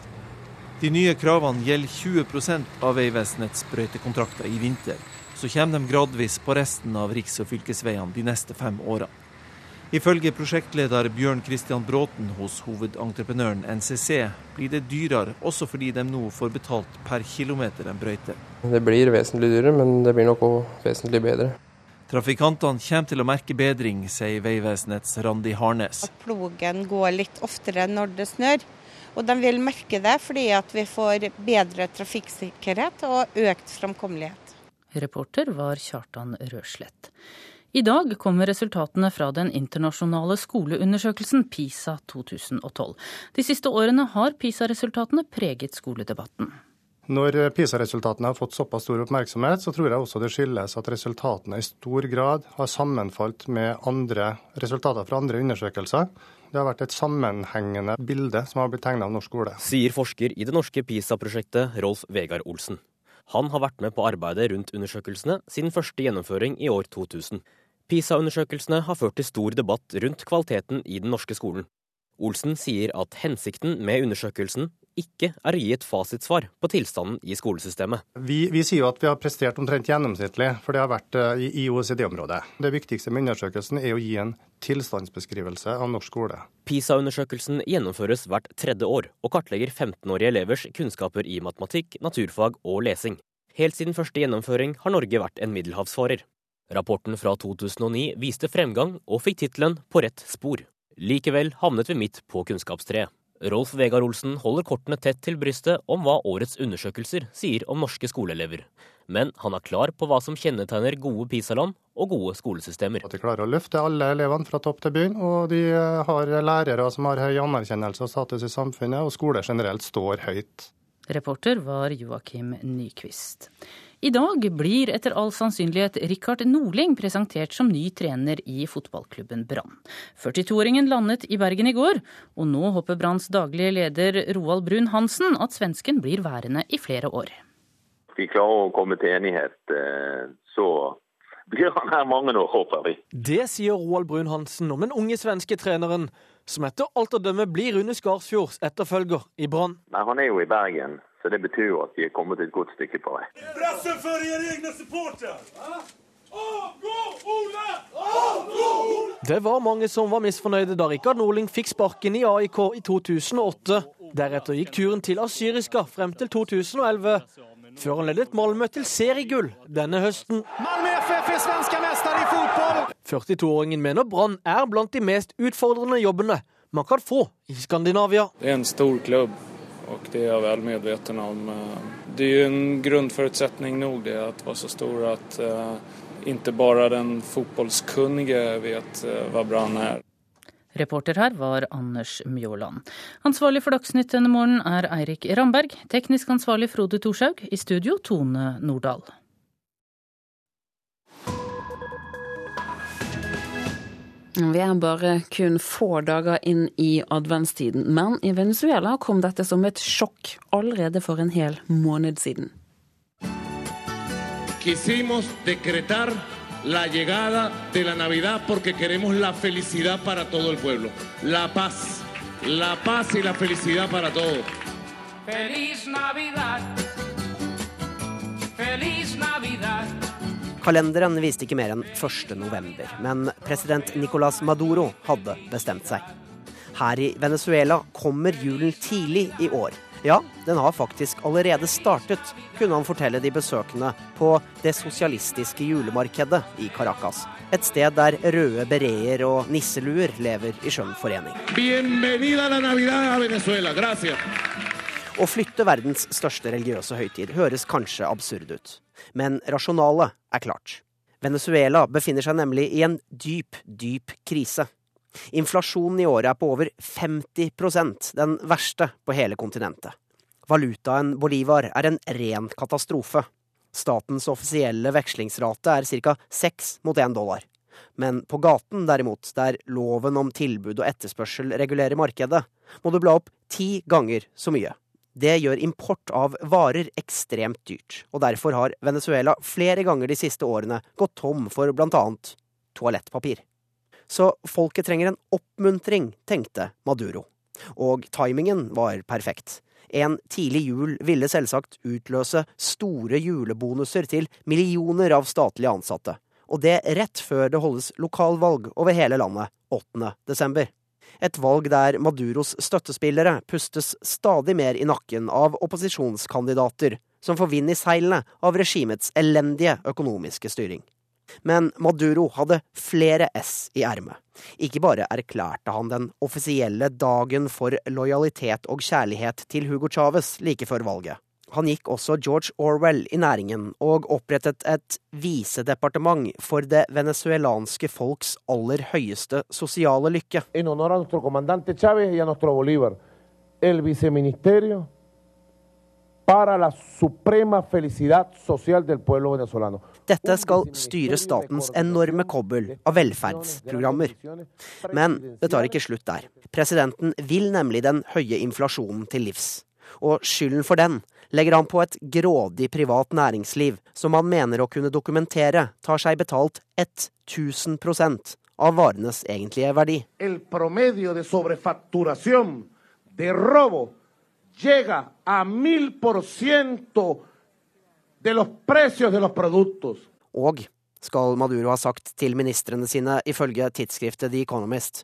De nye kravene gjelder 20% av Vegvesenets brøytekontrakter i vinter. Så kommer de gradvis på resten av riks- og fylkesveiene de neste fem årene. Ifølge prosjektleder Bjørn Christian Bråten hos hovedentreprenøren NCC blir det dyrere også fordi de nå får betalt per kilometer de brøyter. Det blir vesentlig dyrere, men det blir nok òg vesentlig bedre. Trafikantene kommer til å merke bedring, sier Vegvesenets Randi Harnes. At plogen går litt oftere når det snør. Og de vil merke det fordi at vi får bedre trafikksikkerhet og økt framkommelighet. Reporter var Kjartan Røslett. I dag kommer resultatene fra den internasjonale skoleundersøkelsen PISA 2012. De siste årene har PISA-resultatene preget skoledebatten. Når PISA-resultatene har fått såpass stor oppmerksomhet, så tror jeg også det skyldes at resultatene i stor grad har sammenfalt med andre resultater fra andre undersøkelser. Det har vært et sammenhengende bilde som har blitt tegna av norsk skole. Sier forsker i det norske PISA-prosjektet Rolf Vegard Olsen. Han har vært med på arbeidet rundt undersøkelsene siden første gjennomføring i år 2000. PISA-undersøkelsene har ført til stor debatt rundt kvaliteten i den norske skolen. Olsen sier at hensikten med undersøkelsen ikke er å gi et fasitsvar på tilstanden i skolesystemet. Vi, vi, sier jo at vi har prestert omtrent gjennomsnittlig, for det har vært eh, i, i OECD-området. Det viktigste med undersøkelsen er å gi en tilstandsbeskrivelse av norsk skole. PISA-undersøkelsen gjennomføres hvert tredje år, og kartlegger 15-årige elevers kunnskaper i matematikk, naturfag og lesing. Helt siden første gjennomføring har Norge vært en middelhavsfarer. Rapporten fra 2009 viste fremgang og fikk tittelen På rett spor. Likevel havnet vi midt på kunnskapstreet. Rolf Vegard Olsen holder kortene tett til brystet om hva årets undersøkelser sier om norske skoleelever. Men han er klar på hva som kjennetegner gode PISA-land og gode skolesystemer. At de klarer å løfte alle elevene fra topp til bunn, og de har lærere som har høy anerkjennelse og status i samfunnet, og skoler generelt står høyt. Reporter var Joakim Nyquist. I dag blir etter all sannsynlighet Rikard Norling presentert som ny trener i fotballklubben Brann. 42-åringen landet i Bergen i går, og nå håper Branns daglige leder Roald Brun Hansen at svensken blir værende i flere år. Hvis Vi klarer å komme til enighet, eh, så blir han her mange år, håper vi. Det sier Roald Brun Hansen om den unge svenske treneren, som etter alt å dømme blir Rune Skarsfjords etterfølger i Brann. Han er jo i Bergen, så det betyr jo at vi er kommet et godt stykke på vei. Pressen for deres egne supportere! Avgå, Ole! Avgå, Ole! Det var mange som var misfornøyde da Rikard Norling fikk sparken i AIK i 2008. Deretter gikk turen til Assyriska frem til 2011, før han ledet Malmö til seriegull denne høsten. Malmö FF er svenske mester i fotball! 42-åringen mener Brann er blant de mest utfordrende jobbene man kan få i Skandinavia. Det er en stor klubb og det er jeg vel medveten om. Det er jo en grunnforutsetning nok det å være så stor at uh, ikke bare den fotballkunnige vet hva Brann er. Reporter her var Anders Mjåland. Ansvarlig for Dagsnytt denne morgenen er Eirik Ramberg. Teknisk ansvarlig Frode Thorshaug. I studio Tone Nordahl. Vi er bare kun få dager inn i adventstiden, men i Venezuela kom dette som et sjokk allerede for en hel måned siden. Quisimos decretar la llegada de la Navidad porque queremos la felicidad para todo el pueblo. La paz. La paz y la felicidad para todos. Feliz Navidad. Feliz Navidad. Kalenderen viste ikke mer enn 1. november, men president Nicolas Maduro hadde bestemt seg. Her i Venezuela kommer julen tidlig i år. Ja, den har faktisk allerede startet, kunne han fortelle de besøkende på det sosialistiske julemarkedet i Caracas. Et sted der røde bereer og nisseluer lever i skjønn forening. Å flytte verdens største religiøse høytid høres kanskje absurd ut. Men rasjonalet er klart. Venezuela befinner seg nemlig i en dyp, dyp krise. Inflasjonen i året er på over 50% den verste på hele kontinentet. Valutaen bolivar er en ren katastrofe. Statens offisielle vekslingsrate er ca. 6 mot 1 dollar. Men på gaten, derimot, der loven om tilbud og etterspørsel regulerer markedet, må du bla opp ti ganger så mye. Det gjør import av varer ekstremt dyrt, og derfor har Venezuela flere ganger de siste årene gått tom for blant annet toalettpapir. Så folket trenger en oppmuntring, tenkte Maduro. Og timingen var perfekt. En tidlig jul ville selvsagt utløse store julebonuser til millioner av statlige ansatte. Og det rett før det holdes lokalvalg over hele landet 8. desember. Et valg der Maduros støttespillere pustes stadig mer i nakken av opposisjonskandidater som får vind i seilene av regimets elendige økonomiske styring. Men Maduro hadde flere S i ermet. Ikke bare erklærte han den offisielle dagen for lojalitet og kjærlighet til Hugo Chávez like før valget. Han gikk også George Orwell i næringen og opprettet et visedepartement for det venezuelanske folks aller høyeste sosiale lykke. Dette skal styre statens enorme kobbel av velferdsprogrammer. Men det tar ikke slutt der. Presidenten vil nemlig den høye inflasjonen til livs. Og skylden for den legger han på et grådig privat næringsliv som han mener å kunne dokumentere tar seg betalt 1000% av varenes egentlige verdi. El promedio de sobrefacturación de robo llega a mil por ciento de los precios de los productos. Og, skal Maduro ha sagt til ministrene sine ifølge tidsskriftet The Economist,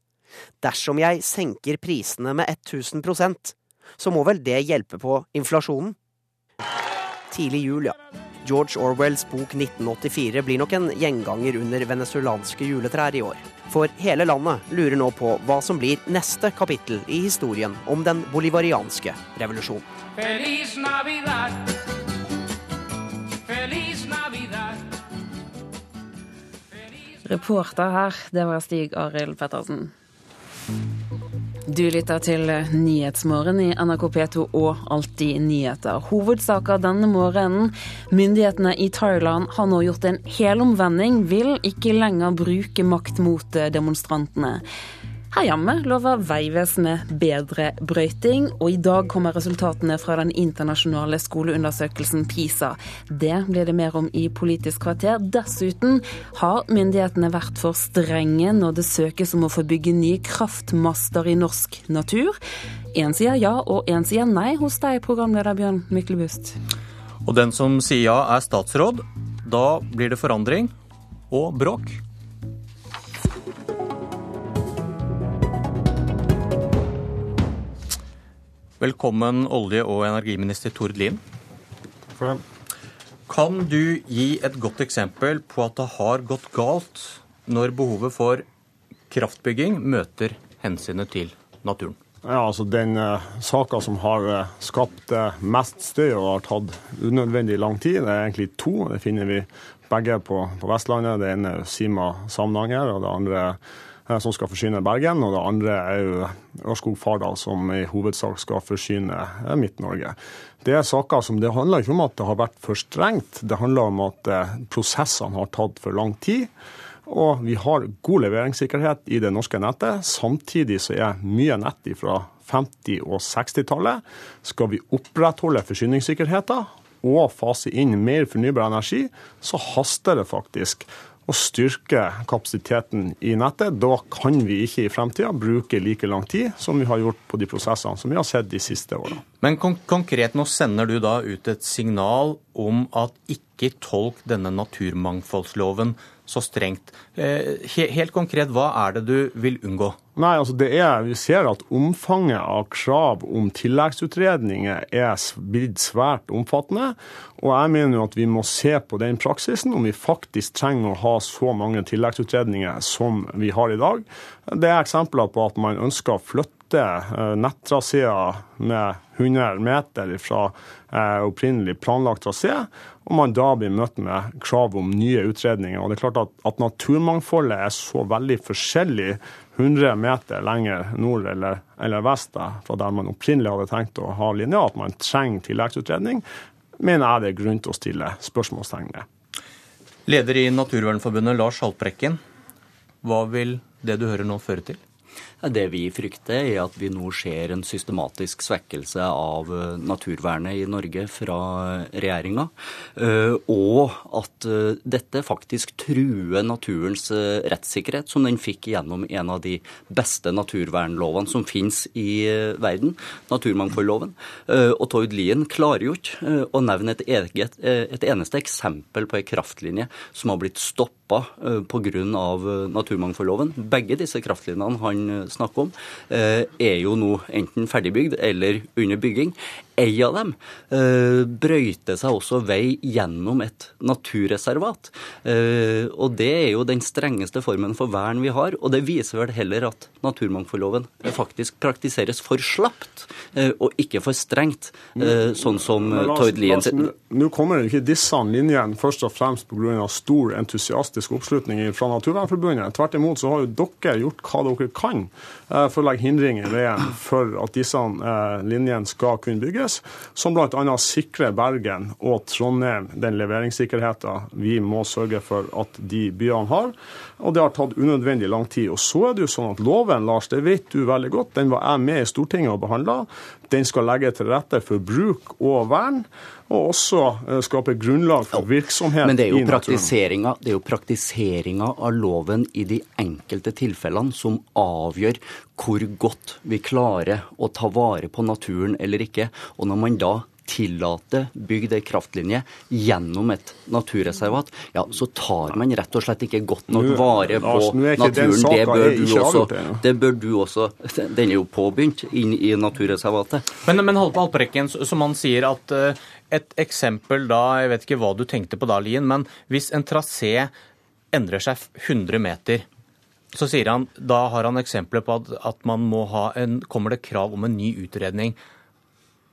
dersom jeg senker prisene med 1000% så må vel det hjelpe på inflasjonen? Tidlig jul, ja. George Orwells bok 1984 blir nok en gjenganger under venezuelanske juletrær i år. For hele landet lurer nå på hva som blir neste kapittel i historien om den bolivarianske revolusjonen. Feliz Navidad. Feliz Navidad. Reporter her, det var Stig Arild Pettersen. Du lytter til Nyhetsmorgen i NRK P2 og Alltid nyheter. Hovedsaker denne morgenen. Myndighetene i Thailand har nå gjort en helomvending, vil ikke lenger bruke makt mot demonstrantene. Her hjemme lover Vegvesenet bedre brøyting, og i dag kommer resultatene fra den internasjonale skoleundersøkelsen PISA. Det blir det mer om i Politisk kvarter. Dessuten har myndighetene vært for strenge når det søkes om å få bygge nye kraftmaster i norsk natur. Én sier ja, og én sier nei hos deg, programleder Bjørn Myklebust. Og den som sier ja, er statsråd. Da blir det forandring og bråk. Velkommen olje- og energiminister Tord Lien. Kan du gi et godt eksempel på at det har gått galt når behovet for kraftbygging møter hensynet til naturen? Ja, altså Den uh, saka som har uh, skapt uh, mest støy og har tatt unødvendig lang tid, det er egentlig to. Det finner vi begge på, på Vestlandet. Det ene er Sima-Samnanger, og det andre er Eh, som skal forsyne Bergen, og det andre er jo Ørskog-Fardal, som i hovedsak skal forsyne eh, Midt-Norge. Det er saker som det handler ikke om at det har vært for strengt, det handler om at eh, prosessene har tatt for lang tid. Og vi har god leveringssikkerhet i det norske nettet. Samtidig så er mye nett fra 50- og 60-tallet. Skal vi opprettholde forsyningssikkerheten og fase inn mer fornybar energi, så haster det faktisk å styrke kapasiteten i nettet. Da kan vi ikke i fremtida bruke like lang tid som vi har gjort på de prosessene som vi har sett de siste årene. Men kon konkret, nå sender du da ut et signal om at ikke tolk denne naturmangfoldsloven så strengt. Eh, helt konkret, hva er det du vil unngå? Nei, altså det er, Vi ser at omfanget av krav om tilleggsutredninger er blitt svært omfattende. Og jeg mener jo at vi må se på den praksisen, om vi faktisk trenger å ha så mange tilleggsutredninger som vi har i dag. Det er eksempler på at man ønsker å flytte eh, nettraseer med 100 meter fra eh, opprinnelig planlagt trasé, og man da blir møtt med krav om nye utredninger. Og det er klart at, at naturmangfoldet er så veldig forskjellig 100 meter lenger nord eller, eller vest fra der man opprinnelig hadde tenkt å ha linja, at man trenger tilleggsutredning, mener jeg det er grunn til å stille spørsmålstegn ved. Leder i Naturvernforbundet, Lars Haltbrekken. Hva vil det du hører nå føre til? Det vi frykter, er at vi nå ser en systematisk svekkelse av eh, naturvernet i Norge fra regjeringa. Eh, og at eh, dette faktisk truer naturens rettssikkerhet, som den fikk gjennom en av de beste naturvernlovene som finnes i verden, naturmangfoldloven. Og Tord Lien klarer jo ikke å nevne et, eget, et eneste eksempel på ei kraftlinje som har blitt stoppet stoppa eh, pga. Eh, naturmangfoldloven. Begge disse kraftlinjene han eh, snakker om, er jo nå enten ferdigbygd eller under bygging. Ei av dem brøyter seg også vei gjennom et naturreservat. Og det er jo den strengeste formen for vern vi har. Og det viser vel heller at naturmangfoldloven faktisk praktiseres for slapt og ikke for strengt, sånn som Tord Lien sier. Nå kommer det ikke disse linjene først og fremst pga. stor entusiastisk oppslutning fra Naturvernforbundet. Tvert imot så har jo dere gjort hva dere kan for å legge hindringer i veien for at disse linjene skal kunne bygges som bl.a. sikrer Bergen og Trondheim den leveringssikkerheten vi må sørge for at de byene har. Og det har tatt unødvendig lang tid. Og så er det jo sånn at loven, Lars, det vet du veldig godt, den var jeg med i Stortinget og behandla. Den skal legge til rette for bruk og vern og også eh, skape grunnlag for virksomhet Men det er jo praktiseringa, det er jo praktiseringa av loven i de enkelte tilfellene som avgjør hvor godt vi klarer å ta vare på naturen eller ikke. Og når man da tillater bygd ei kraftlinje gjennom et naturreservat, ja, så tar man rett og slett ikke godt nok vare på naturen. Det bør, du også, det bør du også Den er jo påbegynt inn i naturreservatet. Men, men Halperekken, som han sier at uh, et eksempel da, jeg vet ikke hva du tenkte på da, Lien, men hvis en trasé endrer seg 100 meter, så sier han, da har han eksempler på at, at man må ha en, kommer det krav om en ny utredning.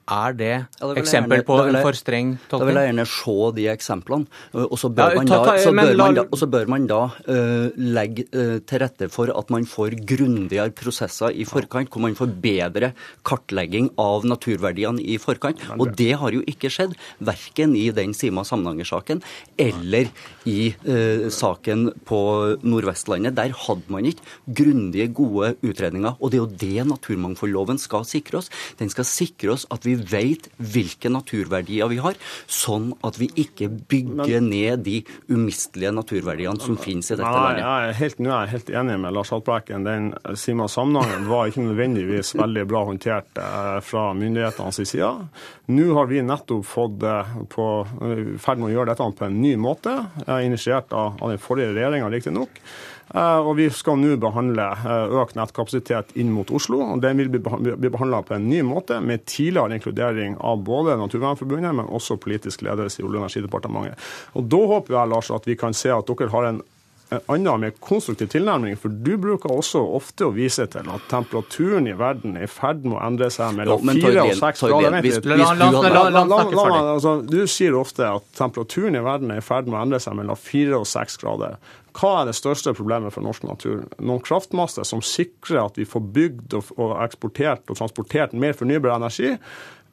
Er det ja, eksempel gjerne, på en for streng tolkning? Da vil jeg gjerne se de eksemplene. Og så bør, ja, man, da, så bør man, da, så bør man da uh, legge uh, til rette for at man får grundigere prosesser i forkant, hvor man får bedre kartlegging av naturverdiene i forkant. Og det har jo ikke skjedd, verken i den Sima-Samnanger-saken eller i eh, saken på Nordvestlandet. Der hadde man ikke grundige, gode utredninger. Og det er jo det naturmangfoldloven skal sikre oss. Den skal sikre oss at vi vet hvilke naturverdier vi har, sånn at vi ikke bygger men, ned de umistelige naturverdiene som finnes i dette nei, landet. Jeg er helt, nå er jeg helt enig med Lars Haltbrekken. Den Sima-sammenhengen var ikke nødvendigvis veldig bra håndtert eh, fra myndighetenes side. Nå har vi nettopp fått eh, på, i ferd med å gjøre dette på en ny måte, initiert av, av den forrige regjeringa riktignok. Eh, og vi skal nå behandle eh, økt nettkapasitet inn mot Oslo. og Den vil bli behandla på en ny måte, med tidligere inkludering av både Naturvernforbundet, men også politisk ledelse i Olje- og energidepartementet. Og Da håper jeg Lars, at vi kan se at dere har en en annen, mer konstruktiv tilnærming. For du bruker også ofte å vise til at temperaturen i verden er i ferd med å endre seg mellom fire og seks grader. Du sier ofte at temperaturen i verden er i ferd med å endre seg mellom fire og seks grader. Hva er det største problemet for norsk natur? Noen kraftmaster som sikrer at vi får bygd og, eksportert og transportert mer fornybar energi,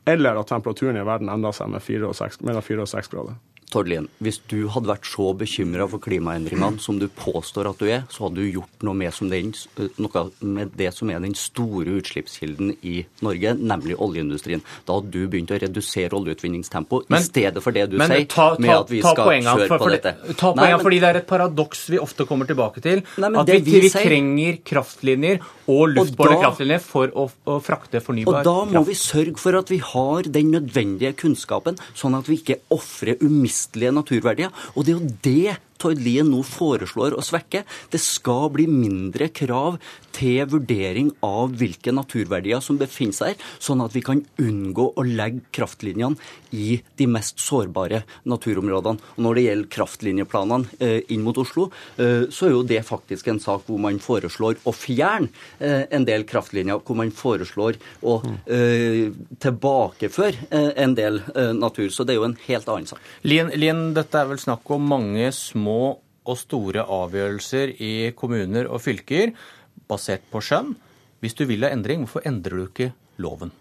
eller at temperaturen i verden endrer seg med 4 og 6, mellom 4 og 6 grader? Tord Lien, hvis du hadde vært så bekymra for klimaendringene som du påstår at du er, så hadde du gjort noe med, den, noe med, det som er den store utslippskilden i Norge, nemlig oljeindustrien. Da hadde du begynt å redusere oljeutvinningstempoet i stedet for det du sier, ta, ta, med at vi skal kjøre på for dette. Ta poenget, fordi det er et paradoks vi ofte kommer tilbake til. Nei, at vi, vi, vi trenger kraftlinjer og luftbårne kraftlinjer for å, å, frakte fornybar kraft. Og da må vi sørge for at vi har den nødvendige kunnskapen, sånn at vi ikke ofrer umistelige vestlige naturverdier. Og det er jo det Tord Lien nå foreslår å svekke. Det skal bli mindre krav til vurdering av hvilke naturverdier som befinner seg her, sånn at vi kan unngå å legge kraftlinjene i de mest sårbare naturområdene. Og Når det gjelder kraftlinjeplanene eh, inn mot Oslo, eh, så er jo det faktisk en sak hvor man foreslår å fjerne eh, en del kraftlinjer, hvor man foreslår å tilbakeføre en del natur. Så det er jo en helt annen sak. Lien, Lien dette er vel snakk om mange små og store avgjørelser i kommuner og fylker basert på skjønn. Hvis du vil ha endring, hvorfor endrer du ikke loven?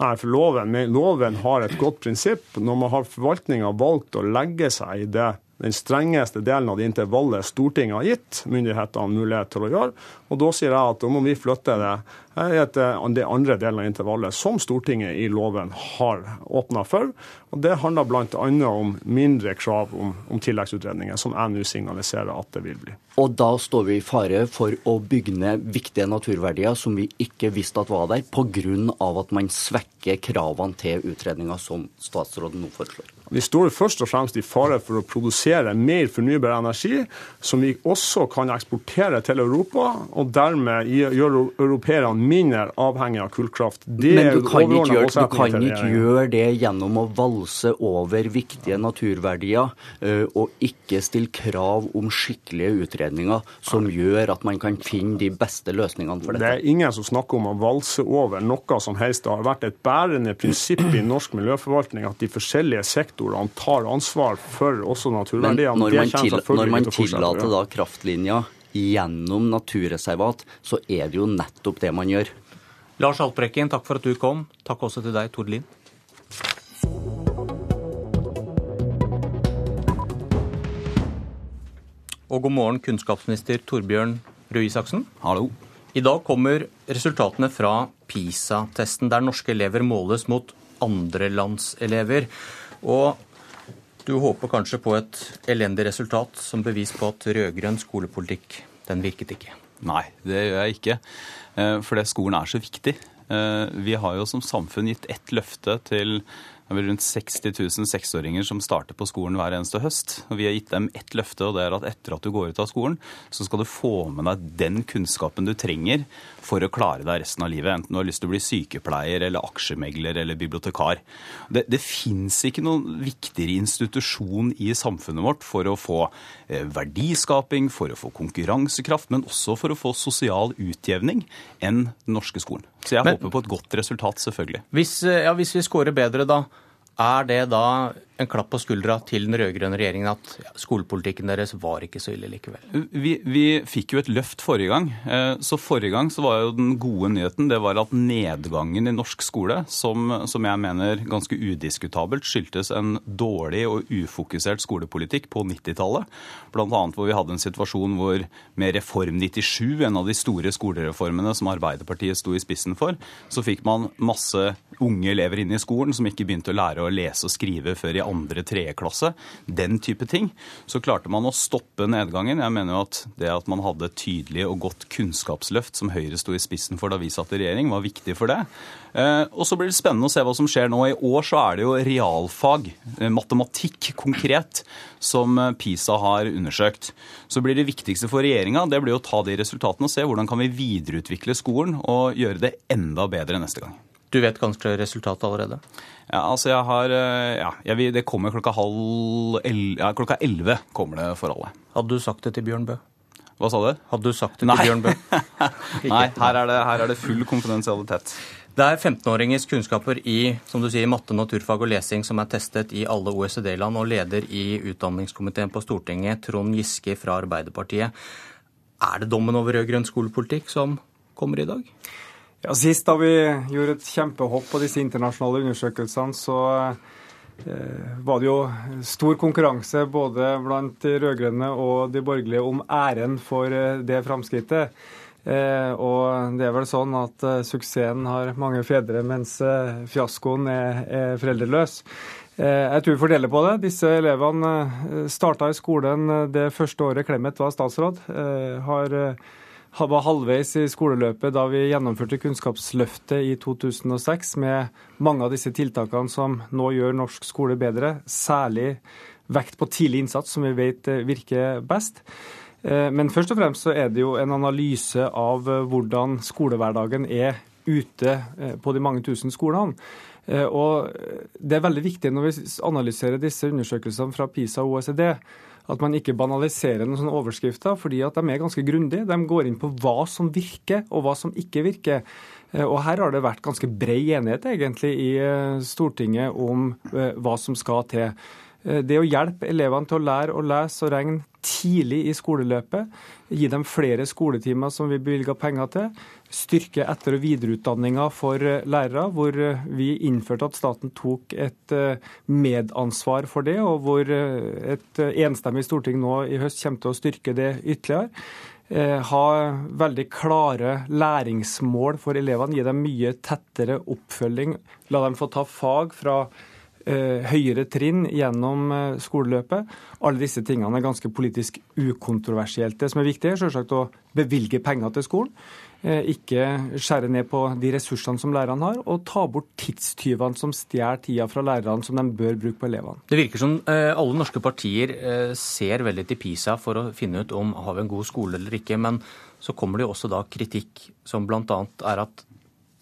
Nei, for loven, loven har et godt prinsipp. Når man har forvaltninga valgt å legge seg i det den strengeste delen av det intervallet Stortinget har gitt myndighetene mulighet til å gjøre. Og da sier jeg at da må vi flytte det i et, det andre delen av intervallet, som Stortinget i loven har åpna for. Og Det handler bl.a. om mindre krav om, om tilleggsutredninger, som jeg nå signaliserer at det vil bli. Og da står vi i fare for å bygge ned viktige naturverdier som vi ikke visste at var der, pga. at man svekker kravene til utredninga som statsråden nå foreslår. Vi står først og fremst i fare for å produsere mer fornybar energi, som vi også kan eksportere til Europa, og dermed gjøre europeerne mindre avhengig av kullkraft. Det Men du kan ikke, gjøre, du kan ikke gjøre det gjennom å valse over viktige naturverdier, eh, og ikke stille krav om skikkelige utredninger som gjør at man kan finne de beste løsningene for dette. Det er ingen som snakker om å valse over noe som helst. Det har vært et bærende prinsipp i norsk miljøforvaltning at de forskjellige sektorene sektorene tar ansvar for også naturverdiene. Men når man, til, når man tillater da kraftlinja gjennom naturreservat, så er det jo nettopp det man gjør. Lars Haltbrekken, takk for at du kom. Takk også til deg, Tord Lien. Og god morgen, kunnskapsminister Torbjørn Røe Isaksen. Hallo. I dag kommer resultatene fra PISA-testen, der norske elever måles mot andrelandselever. Og du håper kanskje på et elendig resultat som bevis på at rød-grønn skolepolitikk, den virket ikke? Nei, det gjør jeg ikke. For fordi skolen er så viktig. Eh, vi har jo som samfunn gitt ett løfte til det er vel rundt 60 000 seksåringer som starter på skolen hver eneste høst. Og vi har gitt dem ett løfte, og det er at etter at du går ut av skolen, så skal du få med deg den kunnskapen du trenger for å klare deg resten av livet. Enten du har lyst til å bli sykepleier eller aksjemegler eller bibliotekar. Det, det fins ikke noen viktigere institusjon i samfunnet vårt for å få eh, verdiskaping, for å få konkurransekraft, men også for å få sosial utjevning enn den norske skolen. Så jeg Men, håper på et godt resultat, selvfølgelig. Hvis, eh, ja, hvis vi scorer bedre, da, er det da en klapp på skuldra til den rød-grønne regjeringen at skolepolitikken deres var ikke så ille likevel? Vi, vi, fikk jo et løft forrige gang. Eh, så forrige gang så var jo den gode nyheten det var at nedgangen i norsk skole, som, som jeg mener ganske udiskutabelt skyldtes en dårlig og ufokusert skolepolitikk på 90-tallet. Bl.a. hvor vi hadde en situasjon hvor med Reform 97, en av de store skolereformene som Arbeiderpartiet sto i spissen for, så fikk man masse unge elever inn i skolen som ikke begynte å lære å lese og skrive før i andre, tredje klasse, den type ting, så klarte man å stoppe nedgangen. Jeg mener jo at det at man hadde et tydelig og godt kunnskapsløft som Høyre sto i spissen for da vi satt i regjering, var viktig for det. Eh, og så blir det spennende å se hva som skjer nå. I år så er det jo realfag, eh, matematikk konkret, som eh, PISA har undersøkt. Så blir det viktigste for regjeringa det blir å ta de resultatene og se hvordan kan vi videreutvikle skolen og gjøre det enda bedre neste gang. Du vet kanskje resultatet allerede? Ja, altså jeg har eh, Ja, jeg, det kommer klokka halv ja, Klokka elleve kommer det for alle. Hadde du sagt det til Bjørn Bø? Hva sa du? Hadde du sagt det Nei. til Bjørn Bø? Nei, her er, det, her er det full konfidensialitet. Det er 15-åringers kunnskaper i som du sier, matte, naturfag og lesing som er testet i alle OECD-land, og leder i utdanningskomiteen på Stortinget, Trond Giske fra Arbeiderpartiet. Er det dommen over rød-grønn skolepolitikk som kommer i dag? Ja, Sist da vi gjorde et kjempehopp på disse internasjonale undersøkelsene, så eh, var det jo stor konkurranse både blant de rød-grønne og de borgerlige om æren for eh, det framskrittet. Eh, og det er vel sånn at eh, suksessen har mange fedre, mens eh, fiaskoen er, er foreldreløs. Jeg tror vi får dele på det. Disse elevene starta i skolen det første året Clemet var statsråd. har var halvveis i skoleløpet da vi gjennomførte Kunnskapsløftet i 2006 med mange av disse tiltakene som nå gjør norsk skole bedre, særlig vekt på tidlig innsats, som vi vet eh, virker best. Eh, men først og fremst så er det jo en analyse av eh, hvordan skolehverdagen er ute på de mange tusen skolene. Og det er veldig viktig når vi analyserer disse undersøkelsene fra PISA og OECD, at man ikke banaliserer noen sånne overskrifter, fordi at de er ganske grundige. De går inn på hva som virker, og hva som ikke virker. Eh, og her har det vært ganske bred enighet egentlig i eh, Stortinget om eh, hva som skal til. Eh, det å hjelpe elevene til å lære å lese og regne tidlig i skoleløpet, gi dem flere skoletimer som vi bevilger penger til, styrke etter- og videreutdanninga for eh, lærere, hvor eh, vi innførte at staten tok et medansvar for det, og hvor et enstemmig storting nå i høst kommer til å styrke det ytterligere. Ha veldig klare læringsmål for elevene, gi dem mye tettere oppfølging. La dem få ta fag fra høyere trinn gjennom eh, skoleløpet. Alle disse tingene er ganske politisk ukontroversielt. Det som er viktig, er selvsagt å bevilge penger til skolen. Eh, ikke skjære ned på de ressursene som lærerne har, og ta bort tidstyvene som stjeler tida fra lærerne som de bør bruke på elevene. Det virker som alle norske partier ser veldig til PISA for å finne ut om har vi en god skole eller ikke. Men så kommer det jo også da kritikk som bl.a. er at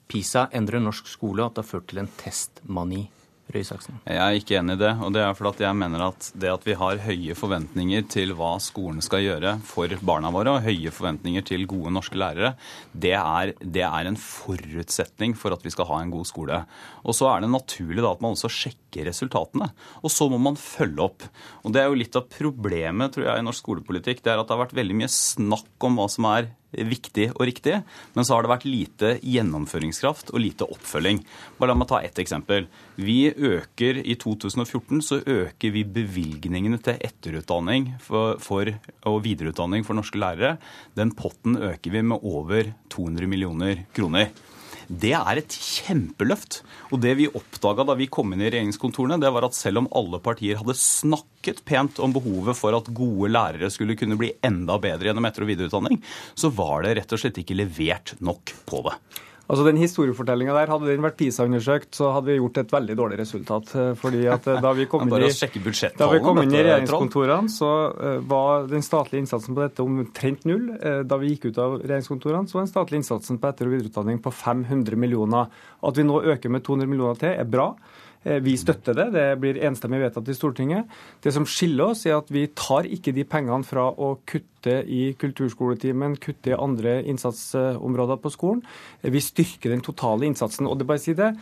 PISA endrer norsk skole, og at det har ført til en testmani. Røe Jeg er ikke enig i det. og det er fordi jeg mener at det at vi har høye forventninger til hva skolen skal gjøre for barna våre, og høye forventninger til gode norske lærere, det er, det er en forutsetning for at vi skal ha en god skole. Og så er det naturlig da at man også sjekker resultatene. Og så må man følge opp. Og det er jo litt av problemet tror jeg, i norsk skolepolitikk. Det er at det har vært veldig mye snakk om hva som er viktig og riktig, men så har det vært lite gjennomføringskraft og lite oppfølging. Bare la meg ta ett eksempel. Vi øker I 2014 så øker vi bevilgningene til etterutdanning for, for, og videreutdanning for norske lærere. Den potten øker vi med over 200 millioner kroner. Det er et kjempeløft. Og det vi oppdaga da vi kom inn i regjeringskontorene, det var at selv om alle partier hadde snakket pent om behovet for at gode lærere skulle kunne bli enda bedre gjennom etter- og videreutdanning, så var det rett og slett ikke levert nok på det. Altså den Historiefortellinga der, hadde den vært PISA-undersøkt, så hadde vi gjort et veldig dårlig resultat. Eh, fordi at eh, Da vi kom, inn i, da vi kom inn i regjeringskontorene, så eh, var den statlige innsatsen på dette omtrent null. Da vi gikk ut av regjeringskontorene, så var den statlige innsatsen på etter- og videreutdanning på 500 millioner. At vi nå øker med 200 millioner til, er bra. Eh, vi støtter det. Det blir enstemmig vedtatt i Stortinget. Det som skiller oss, er at vi tar ikke de pengene fra å kutte i kulturskoletimen, kutte i andre innsatsområder på skolen. Vi styrker den totale innsatsen. Og det bare si det.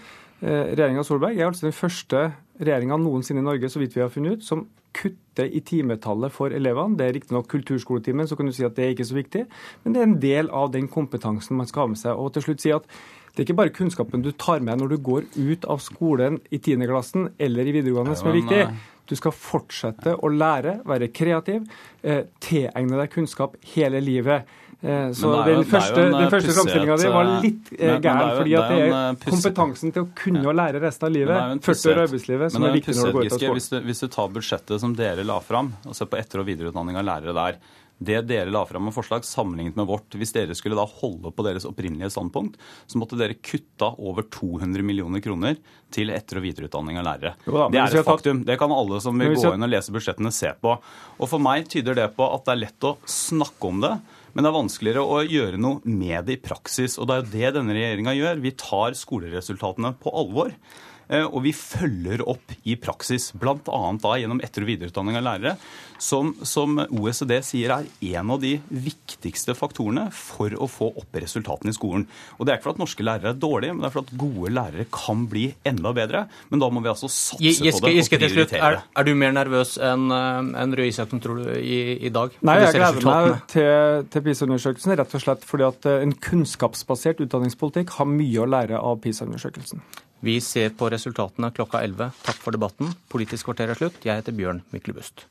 Eh, regjeringa Solberg er altså den første regjeringa noensinne i Norge så vidt vi har funnet ut, som kutter i timetallet for elevene. Det er riktignok kulturskoletimen, så kan du si at det er ikke så viktig, men det er en del av den kompetansen man skal ha med seg. Og til slutt si at det er ikke bare kunnskapen du tar med når du går ut av skolen i 10. klassen eller i videregående som er viktig. Du skal fortsette å lære, være kreativ, eh, tilegne deg kunnskap hele livet. Eh, så jo, den første, den eh, første framstillinga di var litt eh, gæren, fordi at det er eh, kompetansen til å kunne å lære resten av livet, 40 år i arbeidslivet, som er viktig når du går ut av skolen. Hvis du, hvis du tar budsjettet som dere la fram, og ser på etter- og videreutdanning av lærere der, det dere la fram med forslag, sammenlignet med vårt, hvis dere skulle da holde på deres opprinnelige standpunkt, så måtte dere kutta over 200 millioner kroner til etter- og videreutdanning av lærere. Da, det er et faktum. Det kan alle som vil gå inn og lese budsjettene, se på. Og For meg tyder det på at det er lett å snakke om det. Men det er vanskeligere å gjøre noe med det i praksis. Og det er jo det denne regjeringa gjør. Vi tar skoleresultatene på alvor. Eh, og vi følger opp i praksis, bl.a. da gjennom etter- og videreutdanning av lærere, som, som, OECD sier er en av de viktigste faktorene for å få opp resultatene i skolen. Og Det er ikke for at norske lærere er dårlige, men det er for at gode lærere kan bli enda bedre. Men da må vi altså satse Giske, på det og prioritere. Er, er, du mer nervøs enn eh, en Røe Isaksen, tror du, i, i dag? Nei, jeg gleder meg til, til PISA-undersøkelsen rett og slett fordi at eh, en kunnskapsbasert utdanningspolitikk har mye å lære av PISA-undersøkelsen. Vi ser på resultatene klokka 11. Takk for debatten. Politisk kvarter er slutt. Jeg heter Bjørn Myklebust.